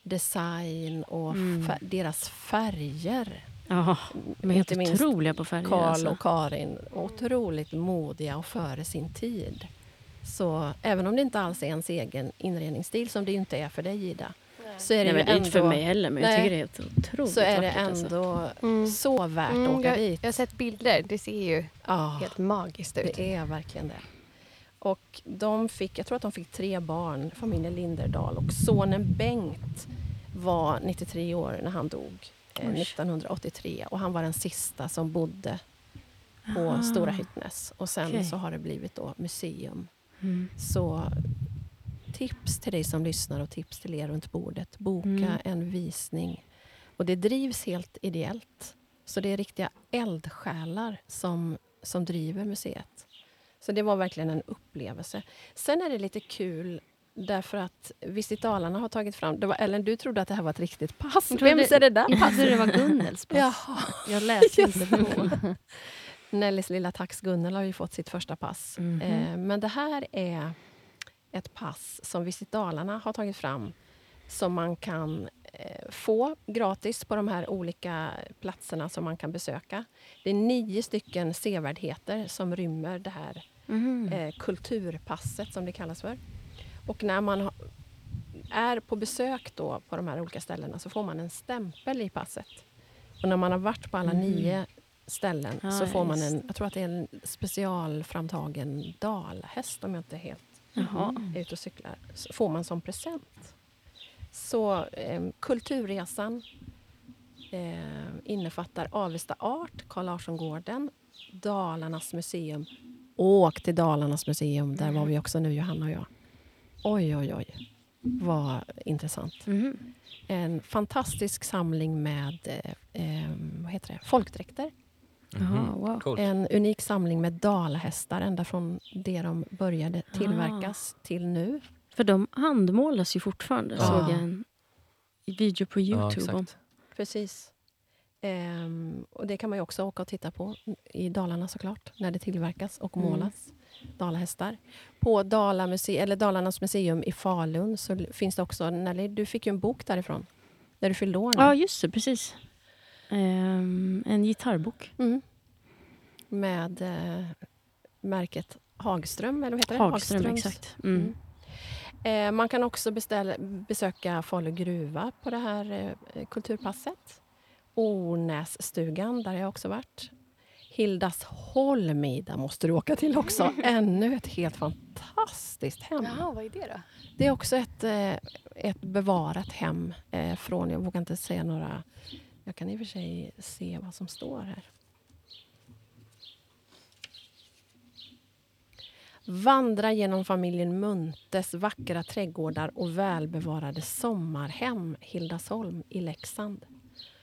design och Mm. fär, deras färger. Ja, de är helt otroliga på färger. Karl alltså. och Karin, otroligt modiga och före sin tid. Så även om det inte alls är ens egen inredningsstil, som det inte är för dig Ida, så är det Nej, är inte för ändå, mig heller, men jag Nej. tycker det är helt otroligt så är det vackert, alltså. ändå Mm. så värt att Mm, åka jag, dit. jag har sett bilder. Det ser ju Ja, helt magiskt ut. det är verkligen det. Och de fick, jag tror att de fick tre barn, familjen Linderdal. Och sonen Bengt var 93 år när han dog eh, Oj. 1983. Och han var den sista som bodde på Ah. Stora Hyttnäs. Och sen Okej. så har det blivit då museum. Mm. Så tips till dig som lyssnar och tips till er runt bordet. Boka Mm. en visning. Och det drivs helt ideellt. Så det är riktiga eldsjälar som, som driver museet. Så det var verkligen en upplevelse. Sen är det lite kul därför att Visit Dalarna har tagit fram... Det var, Ellen, du trodde att det här var ett riktigt pass. Jag Vems är det där Jag passet? trodde det var Gunnels pass. Jaha. Jag läste inte på. Nellys lilla tax Gunnel har ju fått sitt första pass. Mhm. Eh, men det här är ett pass som Visit Dalarna har tagit fram som man kan eh, få gratis på de här olika platserna som man kan besöka. Det är nio stycken sevärdheter som rymmer det här Mhm. eh, kulturpasset som det kallas för. Och när man ha- är på besök då på de här olika ställena så får man en stämpel i passet. Och när man har varit på alla Mhm. nio ställen Ja, så får man en, jag tror att det är en specialframtagen dalhäst om jag inte är helt Jaha. är ute och cyklar. Så får man som present. Så eh, Kulturresan eh, innefattar Avesta Art, Carl Larsson-gården, Dalarnas museum. Åk till Dalarnas museum, där var vi också nu Johanna och jag. Oj, oj, oj. Vad intressant. Mhm. En fantastisk samling med eh, eh, vad heter det? folkdräkter. Jaha, wow. Coolt. En unik samling med dalahästar ända från det de började tillverkas till nu. För de handmålas ju fortfarande, Ja. såg jag en video på Youtube om. exakt. Precis. Ehm, och det kan man ju också åka och titta på i Dalarna såklart, när det tillverkas och Mm. målas. Dalahästar. På Dala muse- eller Dalarnas museum i Falun så finns det också, Nelly, du fick ju en bok därifrån. När du fyllde år. Ja, just det, precis. Ehm, en gitarrbok. Mm. Med eh, märket Hagström, eller vad heter det? Hagström, Hagströms. exakt. Mm. Eh, man kan också beställa, besöka Falu gruva på det här eh, kulturpasset. Ornässtugan, där har jag också varit. Hildasholm, Ida, måste du åka till också. Ännu ett helt fantastiskt hem. Jaha, vad är det då? Det är också ett, eh, ett bevarat hem eh, från, jag vågar inte säga några... Jag kan i och för sig se vad som står här. Vandra genom familjen Muntes vackra trädgårdar och välbevarade sommarhem Hildasholm i Leksand.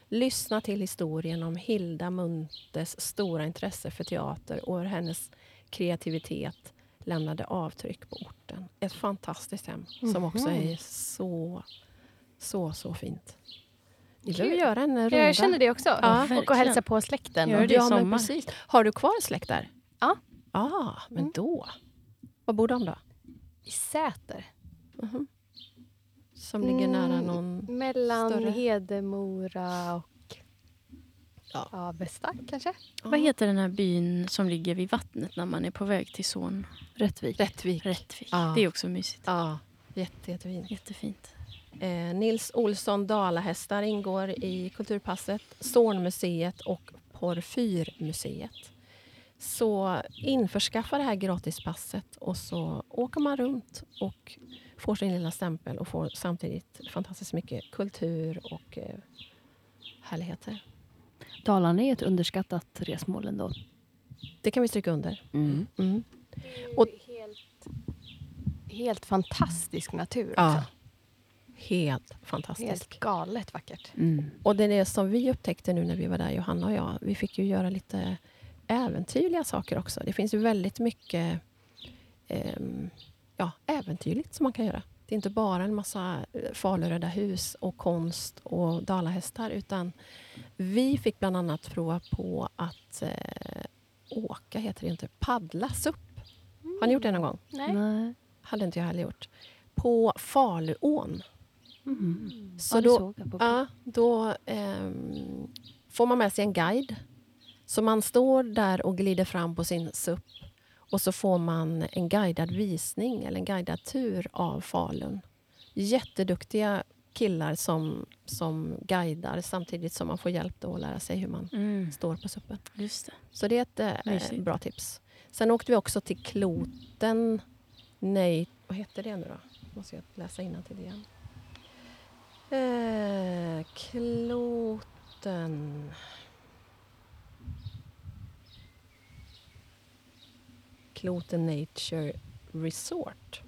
Lyssna till historien om Hilda Muntes stora intresse för teater och hur hennes kreativitet lämnade avtryck på orten. Ett fantastiskt hem som också är så, så, så fint. Behöver Kul. göra en runda. Jag känner det också. Ja, och verkligen. hälsa på släkten. Gör det ja, men precis. Har du kvar släkt där? Ja. ah, men Mm. då. Var bor de då? I Säter. Mhm. Som ligger nära Mm, någon... Mellan större? Hedemora och Ja. Avesta kanske? Vad heter den här byn som ligger vid vattnet när man är på väg till Son? Rättvik. Rättvik. Rättvik. Ja. Det är också mysigt. Ja, jätte, jättefint. Jättefint. Eh, Nils Olsson Dalahästar ingår i Kulturpasset, Zornmuseet och Porfyrmuseet. Så införskaffa det här gratispasset och så åker man runt och får sin lilla stämpel och får samtidigt fantastiskt mycket kultur och eh, härligheter. Dalarna är ett underskattat resmål ändå. Det kan vi stryka under. Mm. Mm. Och helt, helt fantastisk natur också. Helt fantastiskt. Helt galet vackert. Mm. Och det är det som vi upptäckte nu när vi var där, Johanna och jag. Vi fick ju göra lite äventyrliga saker också. Det finns ju väldigt mycket ehm, ja, äventyrligt som man kan göra. Det är inte bara en massa eh, faluröda hus och konst och dalahästar utan vi fick bland annat prova på att eh, åka, heter det inte, paddla SUP. Har ni gjort det någon gång? Nej. Nej. hade inte jag heller gjort. På Faluån. Mm. Så ja, det då, ja, då ehm, får man med sig en guide. Så man står där och glider fram på sin SUP och så får man en guidad visning eller en guidad tur av Falun. Jätteduktiga killar som, som guidar samtidigt som man får hjälp då att lära sig hur man Mm. står på SUPen. Just det. Så det är ett eh, Mysigt. bra tips. Sen åkte vi också till Kloten. Nej, vad heter det nu då? Måste jag läsa innantill igen. Eh, Kloten... Kloten Nature Resort.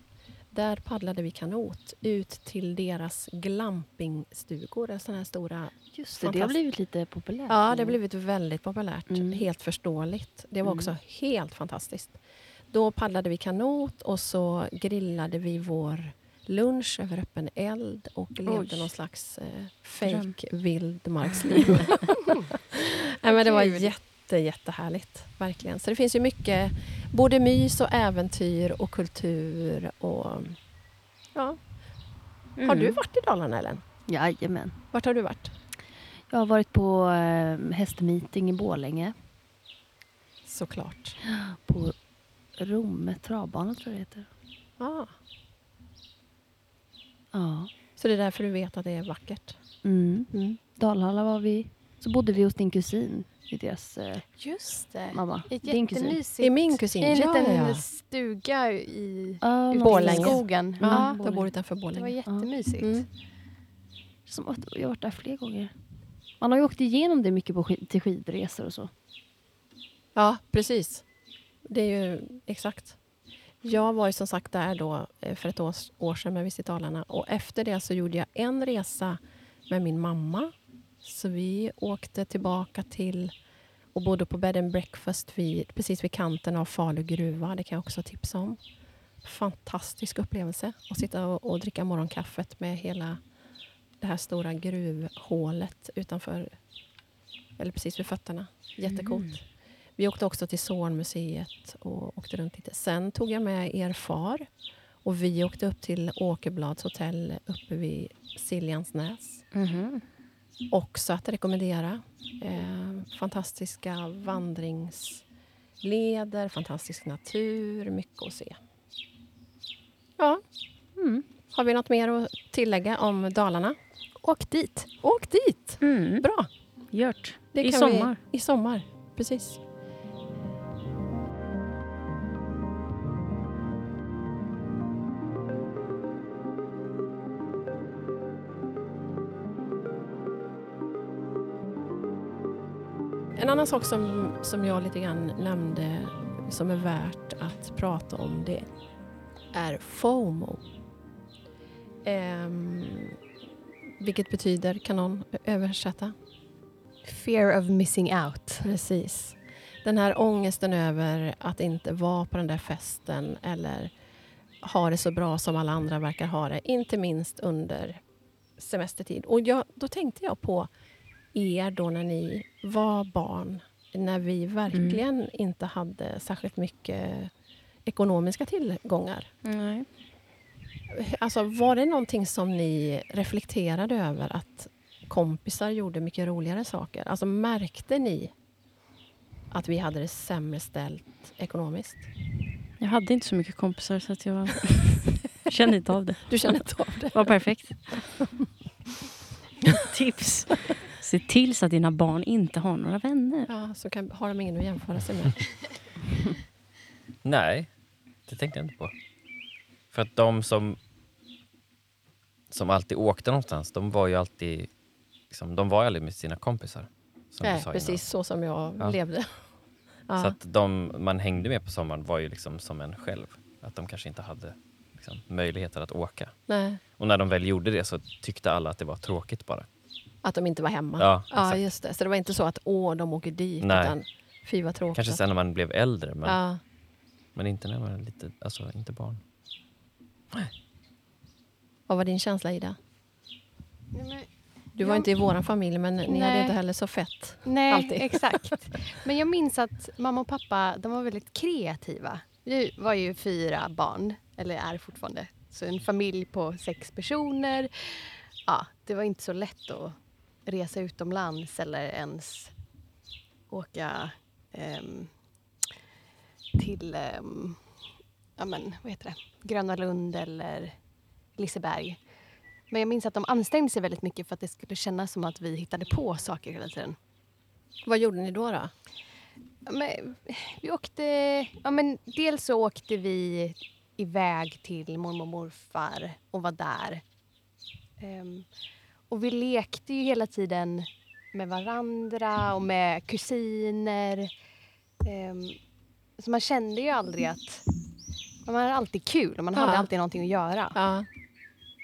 Där paddlade vi kanot ut till deras glampingstugor. Såna här stora Just det, det har blivit lite populärt. Ja, det har blivit väldigt populärt. Mm. Helt förståeligt. Det var Mm. också helt fantastiskt. Då paddlade vi kanot och så grillade vi vår lunch över öppen eld och levde Oj. någon slags eh, fake vildmarksliv. Nej, men det var jätte, jättehärligt. Verkligen. Så det finns ju mycket både mys och äventyr och kultur. Och, ja. Har Mm. du varit i Dalarna, Ellen? Jajamän. Vart har du varit? Jag har varit på eh, hästmeeting i Borlänge. Såklart. På Romme travbana tror jag det heter. Ah. Ja. Så det är därför du vet att det är vackert? Mm. Mm. Dalhalla var vi. Så bodde vi hos din kusin i deras eh, Just det. mamma. Ett Din kusin. jättemysigt. Är min kusin. En ja, liten ja, ja. stuga i, Ja, ute i Borlänge. skogen. ja, Ja, jag bor Borlänge. utanför det var Borlänge. jättemysigt. Mm. Som att jag har varit där fler gånger. Man har ju åkt igenom det mycket på skid- till skidresor och så. Ja, precis. Det är ju exakt. Jag var ju som sagt där då eh, för ett år, år sedan med Visit Dalarna och efter det så gjorde jag en resa med min mamma. Så vi åkte tillbaka till och bodde på bed and breakfast vid, precis vid kanten av Falu gruva. Det kan jag också tipsa om. Fantastisk upplevelse att sitta och, och dricka morgonkaffet med hela det här stora gruvhålet utanför, eller precis vid fötterna. Jättecoolt. Mm. Vi åkte också till Zornmuseet och åkte runt lite. Sen tog jag med er far och vi åkte upp till Åkerblads hotell uppe vid Siljansnäs. Mhm. Också att rekommendera. Eh, fantastiska vandringsleder, fantastisk natur, mycket att se. Ja, Mm. har vi något mer att tillägga om Dalarna? Åk dit. Åk dit! Mm. Bra! Gjort. Det I sommar. Vi, I sommar, precis. En annan sak som, som jag lite grann nämnde som är värt att prata om det är FOMO. Ehm, vilket betyder, kan någon översätta? Fear of missing out. Precis. Den här ångesten över att inte vara på den där festen eller ha det så bra som alla andra verkar ha det. Inte minst under semestertid. Och jag, då tänkte jag på er då när ni var barn. När vi verkligen inte hade särskilt mycket ekonomiska tillgångar. Nej. Alltså, var det någonting som ni reflekterade över att kompisar gjorde mycket roligare saker? Alltså, märkte ni att vi hade det sämre ställt ekonomiskt? Jag hade inte så mycket kompisar så att jag kände inte av det. Du känner inte av det? Det var perfekt. Tips. Se till så att dina barn inte har några vänner. Ja, så kan, har de ingen att jämföra sig med. Nej, det tänkte jag inte på. För att de som, som alltid åkte någonstans, de var ju alltid, liksom, de var ju aldrig med sina kompisar. Nej, sa precis så som jag Ja. levde. innan. Ja. Så att de man hängde med på sommaren var ju liksom som en själv. Att de kanske inte hade liksom, möjligheter att åka. Nej, Och när de väl gjorde det så tyckte alla att det var tråkigt bara. Att de inte var hemma. Ja, ja, just det. Så det var inte så att åh, de åker dit, Nej. utan fy vad tråkigt. Kanske sen när man blev äldre, men, Ja, men inte när man var lite, alltså inte barn. Vad var din känsla Ida? Nej, men, Du var Ja. inte i våran familj men ni hade Nej. inte heller så fett. nej Alltid. exakt. Men jag minns att mamma och pappa de var väldigt kreativa. Vi var ju fyra barn, eller är fortfarande. Så en familj på sex personer. Ja, det var inte så lätt att resa utomlands eller ens åka ehm, till ehm, ja, men, vad heter det? Gröna Lund eller Liseberg. Men jag minns att de ansträngde sig väldigt mycket för att det skulle kännas som att vi hittade på saker hela tiden. Vad gjorde ni då? då? Men, vi åkte... Ja, men dels så åkte vi iväg till mormor och morfar och var där. Ehm, och vi lekte ju hela tiden med varandra och med kusiner. Ehm, så man kände ju aldrig att... Man hade alltid kul och man hade Ja. alltid någonting att göra. Ja.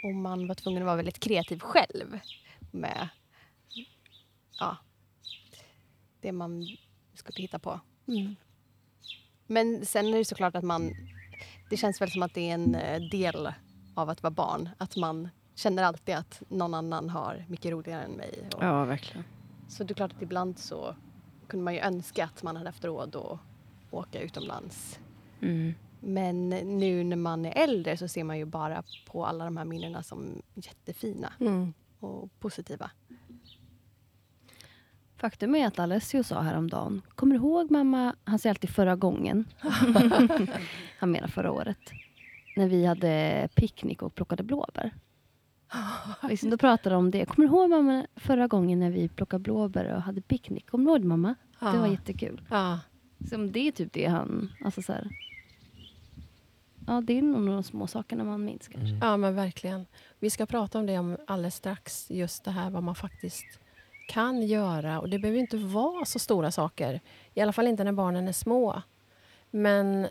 Och man var tvungen att vara väldigt kreativ själv med ja, det man skulle hitta på. Mm. Men sen är det såklart att man... Det känns väl som att det är en eh, del av att vara barn. Att man känner alltid att någon annan har mycket roligare än mig. Och, Ja, verkligen. Så det är klart att ibland så kunde man ju önska att man hade haft råd att åka utomlands. Mm. Men nu när man är äldre så ser man ju bara på alla de här minnena som jättefina Mm. och positiva. Faktum är att Alessio sa häromdagen, kommer du ihåg mamma, han säger alltid förra gången. han menar förra året. När vi hade picknick och plockade blåbär. liksom, då pratade de om det. Kommer du ihåg mamma förra gången när vi plockade blåbär och hade picknick? Kommer du ihåg mamma? Det var Ja. jättekul. Ja. Som det är typ det han... Alltså så här, ja, det är nog de små sakerna man minns kanske. Mm. ja, men verkligen. Vi ska prata om det om alldeles strax. Just det här vad man faktiskt kan göra. Och Det behöver inte vara så stora saker. I alla fall inte när barnen är små. Men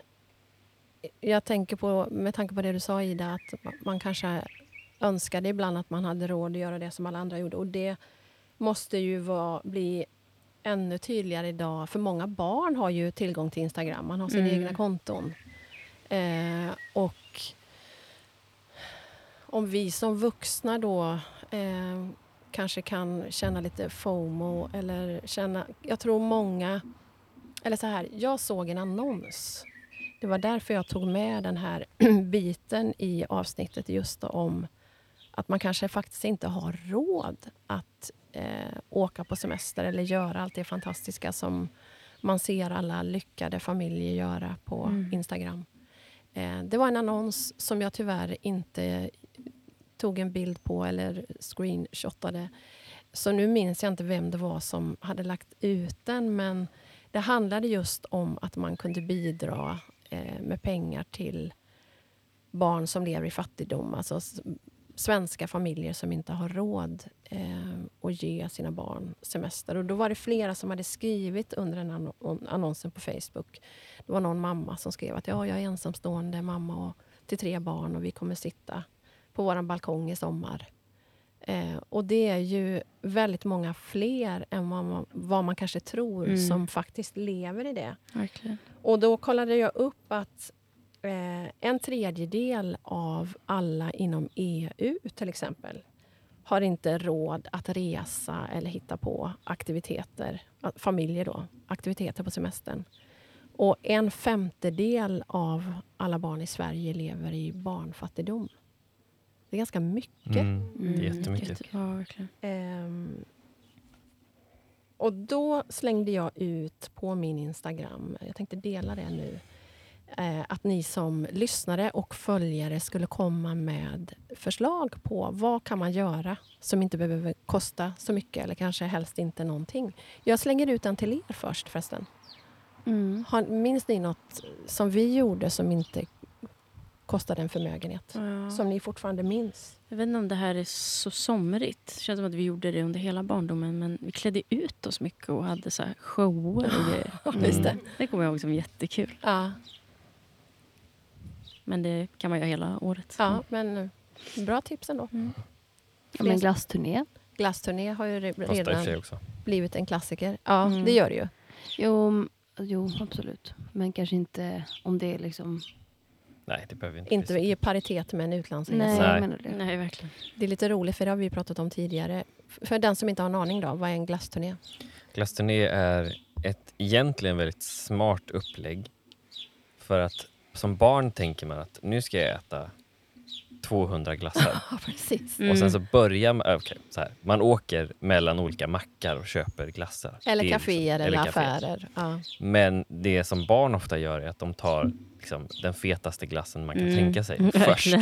jag tänker på, med tanke på det du sa Ida, att ma- man kanske önskade ibland att man hade råd att göra det som alla andra gjorde. Och det måste ju vara, bli ännu tydligare idag. För många barn har ju tillgång till Instagram. Man har sina Mm. egna konton. Eh, och om vi som vuxna då eh, kanske kan känna lite FOMO eller känna... Jag tror många... Eller så här, jag såg en annons. Det var därför jag tog med den här biten i avsnittet just om att man kanske faktiskt inte har råd att eh, åka på semester eller göra allt det fantastiska som man ser alla lyckade familjer göra på Mm. Instagram. Eh, det var en annons som jag tyvärr inte tog en bild på eller screenshotade. Så nu minns jag inte vem det var som hade lagt ut den. Men det handlade just om att man kunde bidra eh, med pengar till barn som lever i fattigdom. Alltså svenska familjer som inte har råd eh, att ge sina barn semester. Och då var det flera som hade skrivit under den anno- annonsen på Facebook. Det var någon mamma som skrev att ja, jag är ensamstående mamma och, till tre barn och vi kommer sitta på vår balkong i sommar. Eh, och det är ju väldigt många fler än vad man, vad man kanske tror Mm. som faktiskt lever i det. Verkligen. Och då kollade jag upp att eh, en tredjedel av alla inom EU till exempel har inte råd att resa eller hitta på aktiviteter, familjer då, aktiviteter på semestern. Och en femtedel av alla barn i Sverige lever i barnfattigdom. Det är ganska mycket. Mm. Det är jättemycket. jätte- Ja. Ehm, och då slängde jag ut på min Instagram, jag tänkte dela det nu, att ni som lyssnare och följare skulle komma med förslag på vad kan man göra som inte behöver kosta så mycket eller kanske helst inte någonting. Jag slänger ut den till er först förresten. Mm. Har, minns ni något som vi gjorde som inte kostade en förmögenhet? Ja. Som ni fortfarande minns? Jag vet inte om det här är så somrigt. Det känns som att vi gjorde det under hela barndomen. Men vi klädde ut oss mycket och hade så här shower och grejer. Just det. Mm. Det kommer jag ihåg som jättekul. Ja, Men det kan man göra hela året. ja men eh, bra tips ändå. Ja, men glassturné. Glassturné har ju redan också. blivit en klassiker. Ja, Mm. det gör det ju. Jo, jo, absolut. Men kanske inte om det är liksom Nej, det behöver inte. Inte bli. i paritet med en utlandsresa. Nej, Nej. jag menar det. Nej, verkligen. Det är lite roligt, för det har vi pratat om tidigare. För den som inte har en aning, då, vad är en glassturné? Glassturné är ett egentligen väldigt smart upplägg. För att som barn tänker man att nu ska jag äta 200 glassar. Precis. Och sen så börjar man, äh, okej, så här, man åker mellan olika mackar och köper glassar. Eller är kaféer liksom- eller, kaféer. affärer. Ja. Men det som barn ofta gör är att de tar liksom, den fetaste glassen man kan Mm. tänka sig först.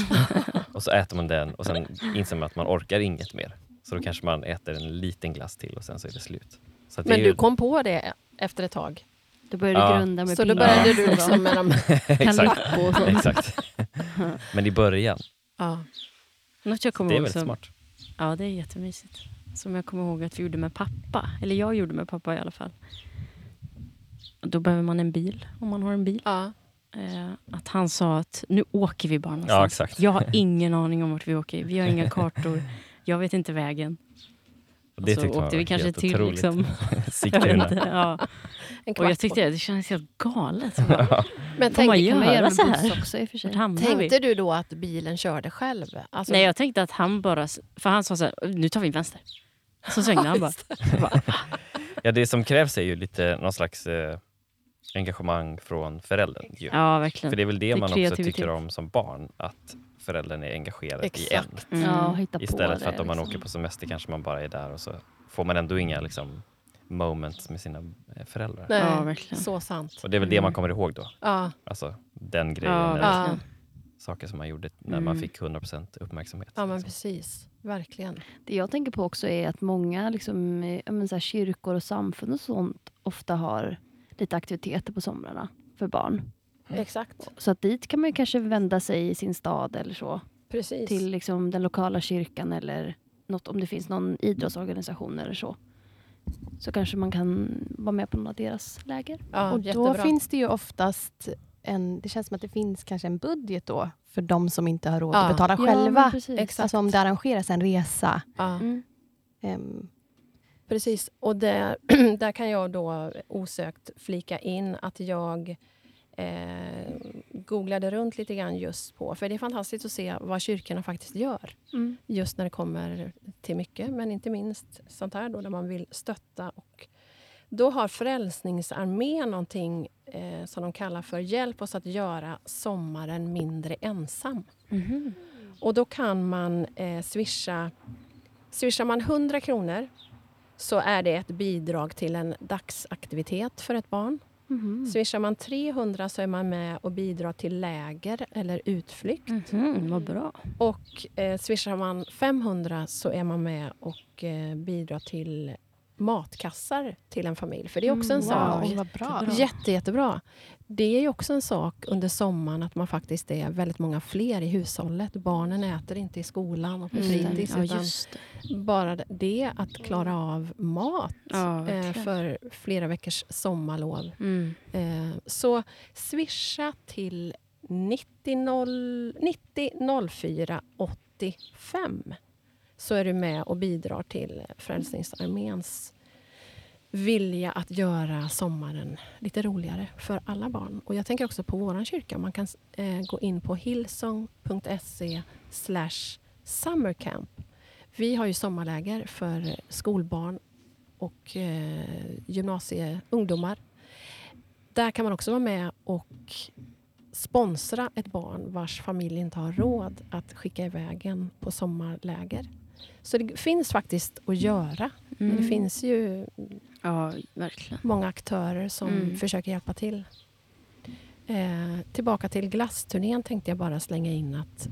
Och så äter man den och sen inser man att man orkar inget mer. Så då kanske man äter en liten glass till och sen så är det slut. Så att det Men du ju, kom på det efter ett tag? Då började Ja. du grunda med Så då pinnar började och du liksom med de... exakt, Calippo och sånt. exakt. Men i början, Ja. Något jag kommer det är ihåg väldigt som, smart. Ja, det är jättemysigt. Som jag kommer ihåg att vi gjorde med pappa. Eller jag gjorde med pappa i alla fall. Då behöver man en bil, om man har en bil. Ja. Eh, att han sa att nu åker vi bara Ja, någonstans. exakt. Jag har ingen aning om vart vi åker. Vi har inga kartor. Jag vet inte vägen. Det så man åkte vi kanske till otroligt. liksom, jag Sigtuna. ja. Och jag tyckte det kändes helt galet. Så bara, Men Får man kan man göra göra så här? också i och för sig. Vi? tänkte du då att bilen körde själv? Alltså, Nej, jag tänkte att han bara... För han sa så här, nu tar vi vänster. Så svängde han bara. Ja, det som krävs är ju lite någon slags eh, engagemang från föräldern. Ju. Ja, För verkligen. det är väl det, Det man också tycker om som barn, att föräldern är engagerad i en. Exakt. Mm. Ja, Istället för att om man liksom. åker på semester kanske man bara är där och så får man ändå inga liksom, moments med sina eh, föräldrar. Nej, Ja, verkligen. så sant. Och det är väl det Mm. man kommer ihåg då. Ja. Alltså den grejen, Ja, eller saker som man gjorde när man Mm. fick 100% uppmärksamhet. ja, men liksom. precis. Verkligen. Det jag tänker på också är att många liksom, eh, men så här, kyrkor och samfund och sånt ofta har lite aktiviteter på somrarna för barn. Exakt. Så att dit kan man ju kanske vända sig i sin stad eller så. Precis. Till liksom den lokala kyrkan eller något, om det finns någon idrottsorganisation eller så. Så kanske man kan vara med på någon av deras läger. ja, och då jättebra. finns det ju oftast en, det känns som att det finns kanske en budget då för de som inte har råd Ja. att betala Ja, själva. Exakt. Alltså om det arrangeras en resa. Ja. Mm. ehm, Precis, och där, där kan jag då osökt flika in att jag eh, googlade runt lite grann just på, för det är fantastiskt att se vad kyrkorna faktiskt gör. Mm. Just när det kommer till mycket, men inte minst sånt här då, där man vill stötta. Och då har Frälsningsarmén någonting eh, som de kallar för Hjälp oss att göra sommaren mindre ensam. Mhm. Och då kan man eh, swisha... Swishar man 100 kronor så är det ett bidrag till en dagsaktivitet för ett barn. Mhm. Swishar man 300 så är man med och bidrar till läger eller utflykt. Mhm, vad bra. Och eh, swishar man 500 så är man med och eh, bidrar till matkassar till en familj. För det är också en Mm, sak. wow. vad bra. Jätte, jättebra. Det är ju också en sak under sommaren att man faktiskt är väldigt många fler i hushållet. Barnen äter inte i skolan och på Mm. fritids. Ja, utan just det. bara det att klara av mat Ja, eh, för flera veckors sommarlov. Mm. Eh, så swisha till 90, 0, 90 04 85 så är du med och bidrar till Frälsningsarméns vilja att göra sommaren lite roligare för alla barn. Och Jag tänker också på vår kyrka. Man kan eh, gå in på hillsong.se slash summercamp. Vi har ju sommarläger för skolbarn och eh, gymnasieungdomar. Där kan man också vara med och sponsra ett barn vars familj inte har råd att skicka iväg en på sommarläger. Så det finns faktiskt att göra. Men det Mm. finns ju Ja, många aktörer som Mm. försöker hjälpa till. Eh, tillbaka till glassturnén tänkte jag bara slänga in att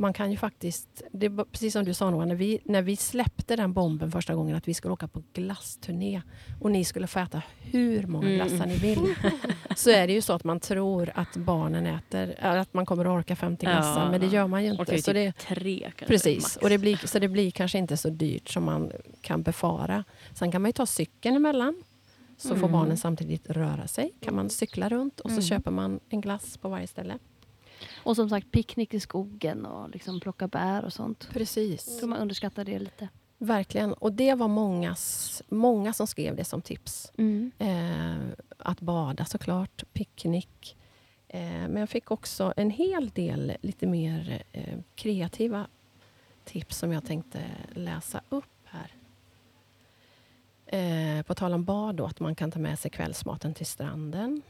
man kan ju faktiskt, det var precis som du sa Noah, när vi, när vi släppte den bomben första gången att vi skulle åka på glassturné och ni skulle få äta hur många Mm. glassar ni vill. Så är det ju så att man tror att barnen äter, äh, att man kommer att orka 50 Ja, glassar, men det gör man ju Orkar inte. ju Så det, typ tre kanske. Precis, max. och det blir, så det blir kanske inte så dyrt som man kan befara. Sen kan man ju ta cykeln emellan. Så får Mm. barnen samtidigt röra sig. kan man cykla runt och så Mm. köper man en glass på varje ställe. Och som sagt picknick i skogen och liksom plocka bär och sånt. Precis. Jag tror man underskattar det lite. Verkligen. Och det var mångas, många som skrev det som tips. Mm. Eh, att bada såklart, picknick. Eh, men jag fick också en hel del lite mer eh, kreativa tips som jag tänkte läsa upp här. Eh, på tal om bad, då, att man kan ta med sig kvällsmaten till stranden.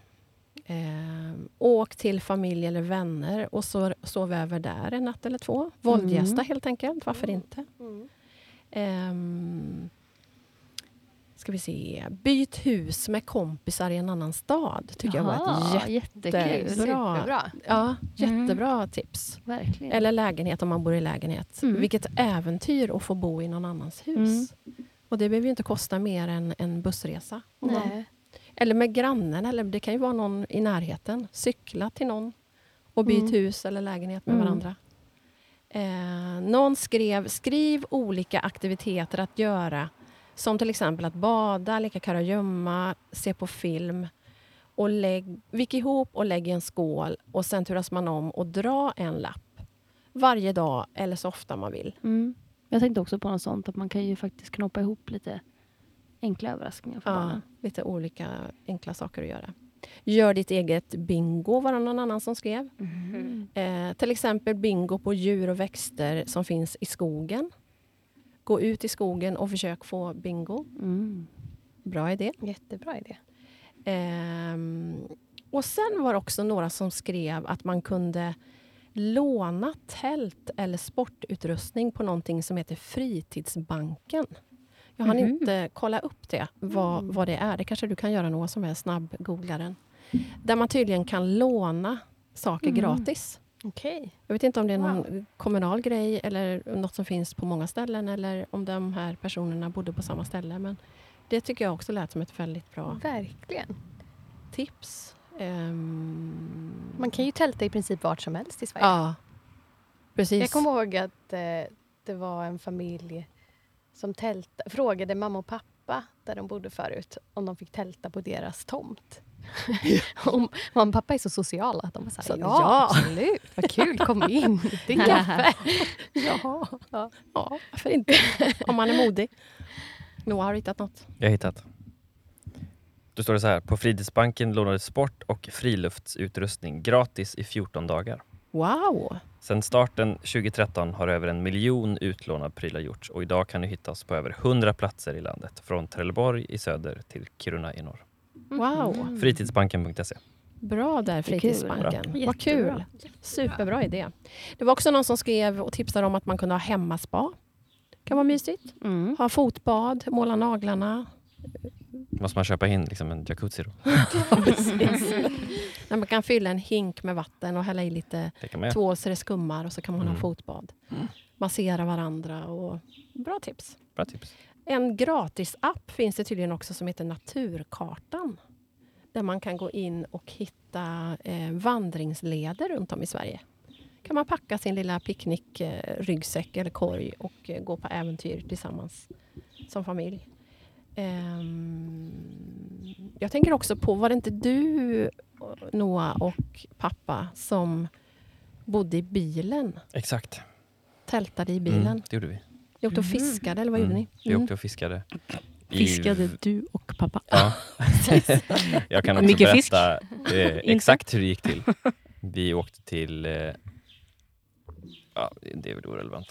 Eh, åk till familj eller vänner och så, sov över där en natt eller två. Våldgästa Mm. helt enkelt, varför inte? Mm. Ehm, ska vi se. Byt hus med kompisar i en annan stad. tycker jag var Jaha, ett jättekul. jättebra, Superbra. ja, Mm. jättebra tips. Verkligen. Eller lägenhet om man bor i lägenhet. Mm. Vilket äventyr att få bo i någon annans hus. Och det behöver ju inte kosta mer än en bussresa. Nej. Eller med grannen, eller det kan ju vara någon i närheten. Cykla till någon och byt Mm. hus eller lägenhet med Mm. varandra. Eh, någon skrev, skriv olika aktiviteter att göra. Som till exempel att bada, leka kurragömma, se på film. Och lägg, vik ihop och lägg i en skål och sen turas man om och dra en lapp. Varje dag eller så ofta man vill. Mm. Jag tänkte också på något sånt, att man kan ju faktiskt knoppa ihop lite enkla överraskningar för Ja, barnen. lite olika enkla saker att göra. Gör ditt eget bingo, var det någon annan som skrev. Mm. Eh, till exempel bingo på djur och växter som finns i skogen. Gå ut i skogen och försök få bingo. Mm. Bra idé. Jättebra idé. Ehm, och sen var det också några som skrev att man kunde låna tält eller sportutrustning på någonting som heter Fritidsbanken. Jag har Mhm. inte kollat upp det, vad, vad det är. Det kanske du kan göra Noah som är snabb-googlaren. Där man tydligen kan låna saker Mm. gratis. Okej. Jag vet inte om det är någon kommunal grej eller något som finns på många ställen eller om de här personerna bodde på samma ställe. Men det tycker jag också lät som ett väldigt bra Verkligen. tips. Ehm, Man kan ju tälta i princip vart som helst i Sverige. Ja, precis. Jag kommer ihåg att eh, det var en familj som tälta, frågade mamma och pappa där de bodde förut om de fick tälta på deras tomt. och mamma och pappa är så sociala att de var så här, Så, ja, ja. absolut, vad kul, kom in, det är kaffe. ja. Ja. ja, varför inte? om man är modig. Noah har du hittat något. Jag har hittat. Då står det så här. På Fritidsbanken lånades sport och friluftsutrustning gratis i 14 dagar. Wow! Sedan starten 2013 har över en miljon utlånade prylar gjorts och idag kan du hittas på över 100 platser i landet. Från Trelleborg i söder till Kiruna i norr. Wow! Mm. Fritidsbanken.se. Bra där. Fritidsbanken. Bra. Vad kul! Superbra idé. Det var också någon som skrev och tipsade om att man kunde ha hemmaspa. kan vara mysigt. Mm. Ha fotbad, måla naglarna. Måste man köpa in liksom en jacuzzi då? När man kan fylla en hink med vatten och hälla i lite tvål så det skummar och så kan man ha Mm. fotbad. Massera varandra och bra tips. Bra tips. En gratis-app finns det tydligen också som heter Naturkartan. Där man kan gå in och hitta eh, vandringsleder runt om i Sverige. kan man packa sin lilla picknickryggsäck eller korg och eh, gå på äventyr tillsammans som familj. Ehm, jag tänker också på, var det inte du, Noah och pappa som bodde i bilen? Exakt. Tältade i bilen? Mm, det gjorde vi. Ni åkte och Mhm. fiskade, eller vad gjorde Mm. ni? Vi Mm. åkte och fiskade. I- Fiskade du och pappa? Ja. jag kan också Mycket berätta eh, exakt hur det gick till. Vi åkte till... Eh, ja, det är väl orelevant.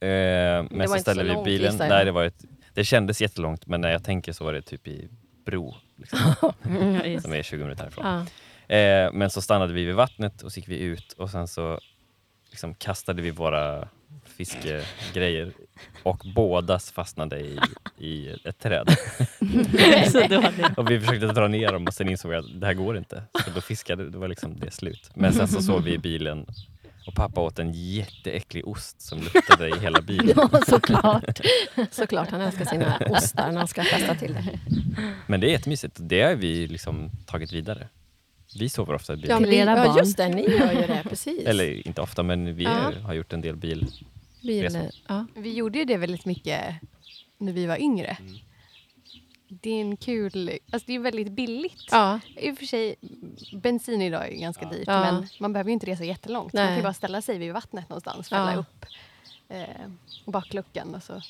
Eh, men var så inte ställde så vi långt, bilen. gissar jag. Nej, det, var ett, det kändes jättelångt, men när jag tänker så var det typ i Bro, liksom, som är 20 minuter härifrån. Ja. Eh, men så stannade vi vid vattnet och så gick vi ut och sen så liksom kastade vi våra fiskegrejer och bådas fastnade i, i ett träd. Och vi försökte dra ner dem och sen insåg vi att det här går inte. Så då fiskade, då var liksom det slut. Men sen så sov vi i bilen och pappa åt en jätteäcklig ost som luktade i hela bilen. Ja, såklart. såklart, han älskar sina ostar när han ska festa till det. Men det är jättemysigt. Det har vi liksom tagit vidare. Vi sover ofta i Ja, bilen. men ja just det, ni gör ju det, precis. Eller inte ofta, men vi Ja. har gjort en del bil. Bil, ja. Vi gjorde ju det väldigt mycket när vi var yngre. Mm. Det är en kul, alltså det är väldigt billigt. ja, I och för sig, bensin idag är ju ganska dyrt Ja. men man behöver ju inte resa jättelångt. Man kan Nej. ju bara ställa sig vid vattnet någonstans, Ja. fälla upp eh, bakluckan och så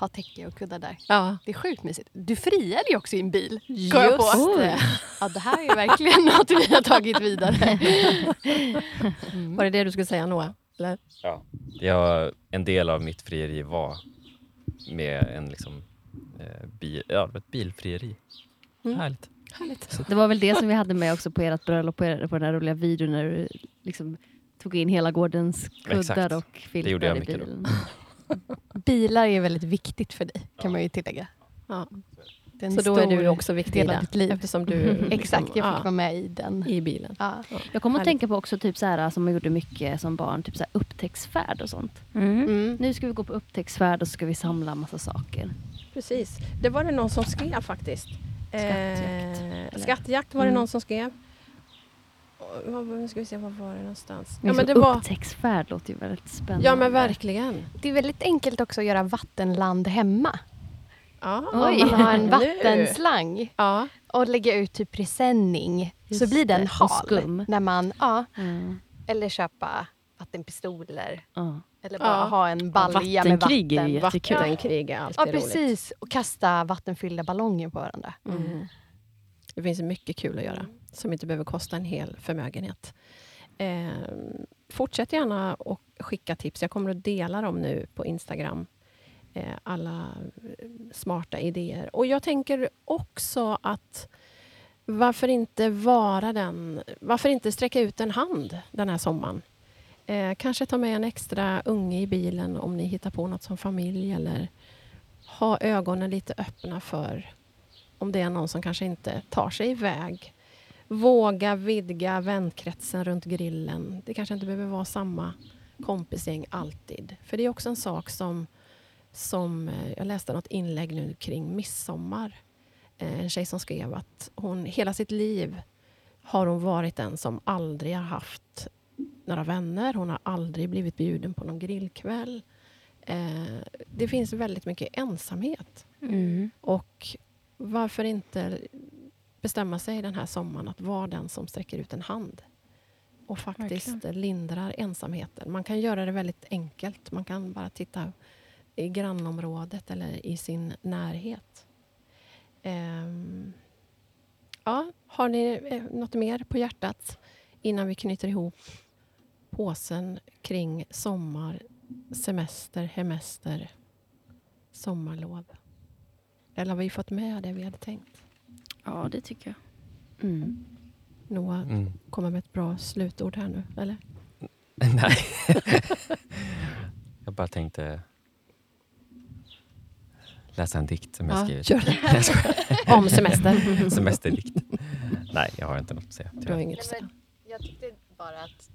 ha täcke och kuddar där. Ja, Det är sjukt mysigt. Du friade ju också i en bil. just på. det. Ja, det här är verkligen något vi har tagit vidare. Var det det du skulle säga Noah? Eller? Ja. Jag, en del av mitt frieri var med en liksom, bil, ja, ett bilfrieri. Mm. Härligt. Härligt. Det var väl det som vi hade med också på ert bröllop, på, er, på den här roliga videon när du liksom tog in hela gårdens kuddar Exakt. och filtar i bilen. Bilar är väldigt viktigt för dig, kan man ju tillägga. Ja. Så då är du också viktig i del av det, ditt liv. eftersom du liksom, Exakt, jag fick ja, vara med i den. i bilen. Ja. Jag kommer att Härligt. tänka på också typ så här, som man gjorde mycket som barn, typ så här upptäcktsfärd och sånt. Mm. Mm, Nu ska vi gå på upptäcktsfärd och så ska vi samla massa saker. Precis. Det var det någon som skrev faktiskt. Skattjakt, Eh, skattjakt var det Mm. någon som skrev. Nu ska vi se, var var det någonstans? Ja men det var... Upptäcktsfärd låter ju väldigt spännande. Ja men verkligen. Det är väldigt enkelt också att göra vattenland hemma. Ja. Oj. Om man har en vattenslang Ja. och lägga ut typ presenning så blir den hal. skum. När man, ja, Mm, eller köpa vattenpistoler. ja. Eller bara Ja. ha en balja med vattenkrig är vatten. ju jättekul. Vattenkrig är alltid Ja, roligt. precis. Och kasta vattenfyllda ballonger på varandra. Mm. Det finns mycket kul att göra som inte behöver kosta en hel förmögenhet. Eh, fortsätt gärna och skicka tips. Jag kommer att dela dem nu på Instagram. Eh, alla eh, smarta idéer. Och jag tänker också att varför inte vara den... Varför inte sträcka ut en hand den här sommaren? Eh, kanske ta med en extra unge i bilen om ni hittar på något som familj eller ha ögonen lite öppna för om det är någon som kanske inte tar sig iväg. Våga vidga vänkretsen runt grillen. Det kanske inte behöver vara samma kompisgäng alltid. För det är också en sak som, som eh, jag läste något inlägg nu kring midsommar. Eh, en tjej som skrev att hon hela sitt liv har hon varit den som aldrig har haft några vänner. Hon har aldrig blivit bjuden på någon grillkväll. Eh, Det finns väldigt mycket ensamhet. Mm. Och varför inte bestämma sig den här sommaren att vara den som sträcker ut en hand och faktiskt lindrar ensamheten. Man kan göra det väldigt enkelt. Man kan bara titta i grannområdet eller i sin närhet. Ehm, ja, har ni eh, något mer på hjärtat innan vi knyter ihop påsen kring sommar, semester, hemester, sommarlov? Eller har vi fått med det vi hade tänkt? Ja, det tycker jag. Mm. Noah Mm. kommer med ett bra slutord här nu, eller? Nej. jag bara tänkte läsa en dikt som jag skrivit. jag skojar. Om semester. Semesterdikt. Nej, jag har inte något att säga. Du har inget att säga. Jag tyckte bara att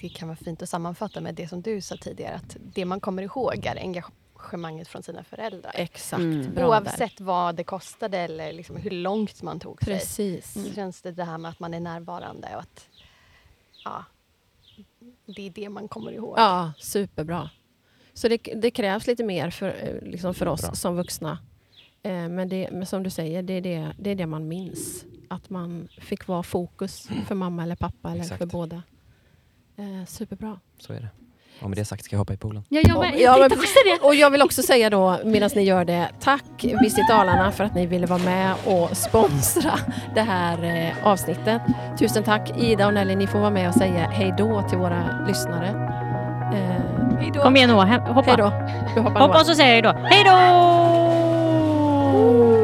det kan vara fint att sammanfatta med det som du sa tidigare. Att det man kommer ihåg är engagemanget från sina föräldrar. Exakt. Mm. Oavsett vad det kostade eller liksom hur långt man tog där. sig. Precis. Så känns det det här med att man är närvarande och att ja, det är det man kommer ihåg. Ja, superbra. Så det, det krävs lite mer för, eh, liksom för oss Bra. som vuxna. Eh, Men, det, men som du säger, det är det, det är det man minns. Att man fick vara fokus för mamma eller pappa eller Exakt. för båda. Eh, superbra. Så är det. Och med det sagt ska jag hoppa i poolen. Ja, jag med. Ja, men-. Och jag vill också säga då, medan ni gör det, tack Visit Dalarna för att ni ville vara med och sponsra det här eh, avsnittet. Tusen tack Ida och Nelly, ni får vara med och säga hej då till våra lyssnare. Eh, hej då. Kom igen Noah, hoppa. Hej då. Hoppa och så säger jag hej då. Hej då!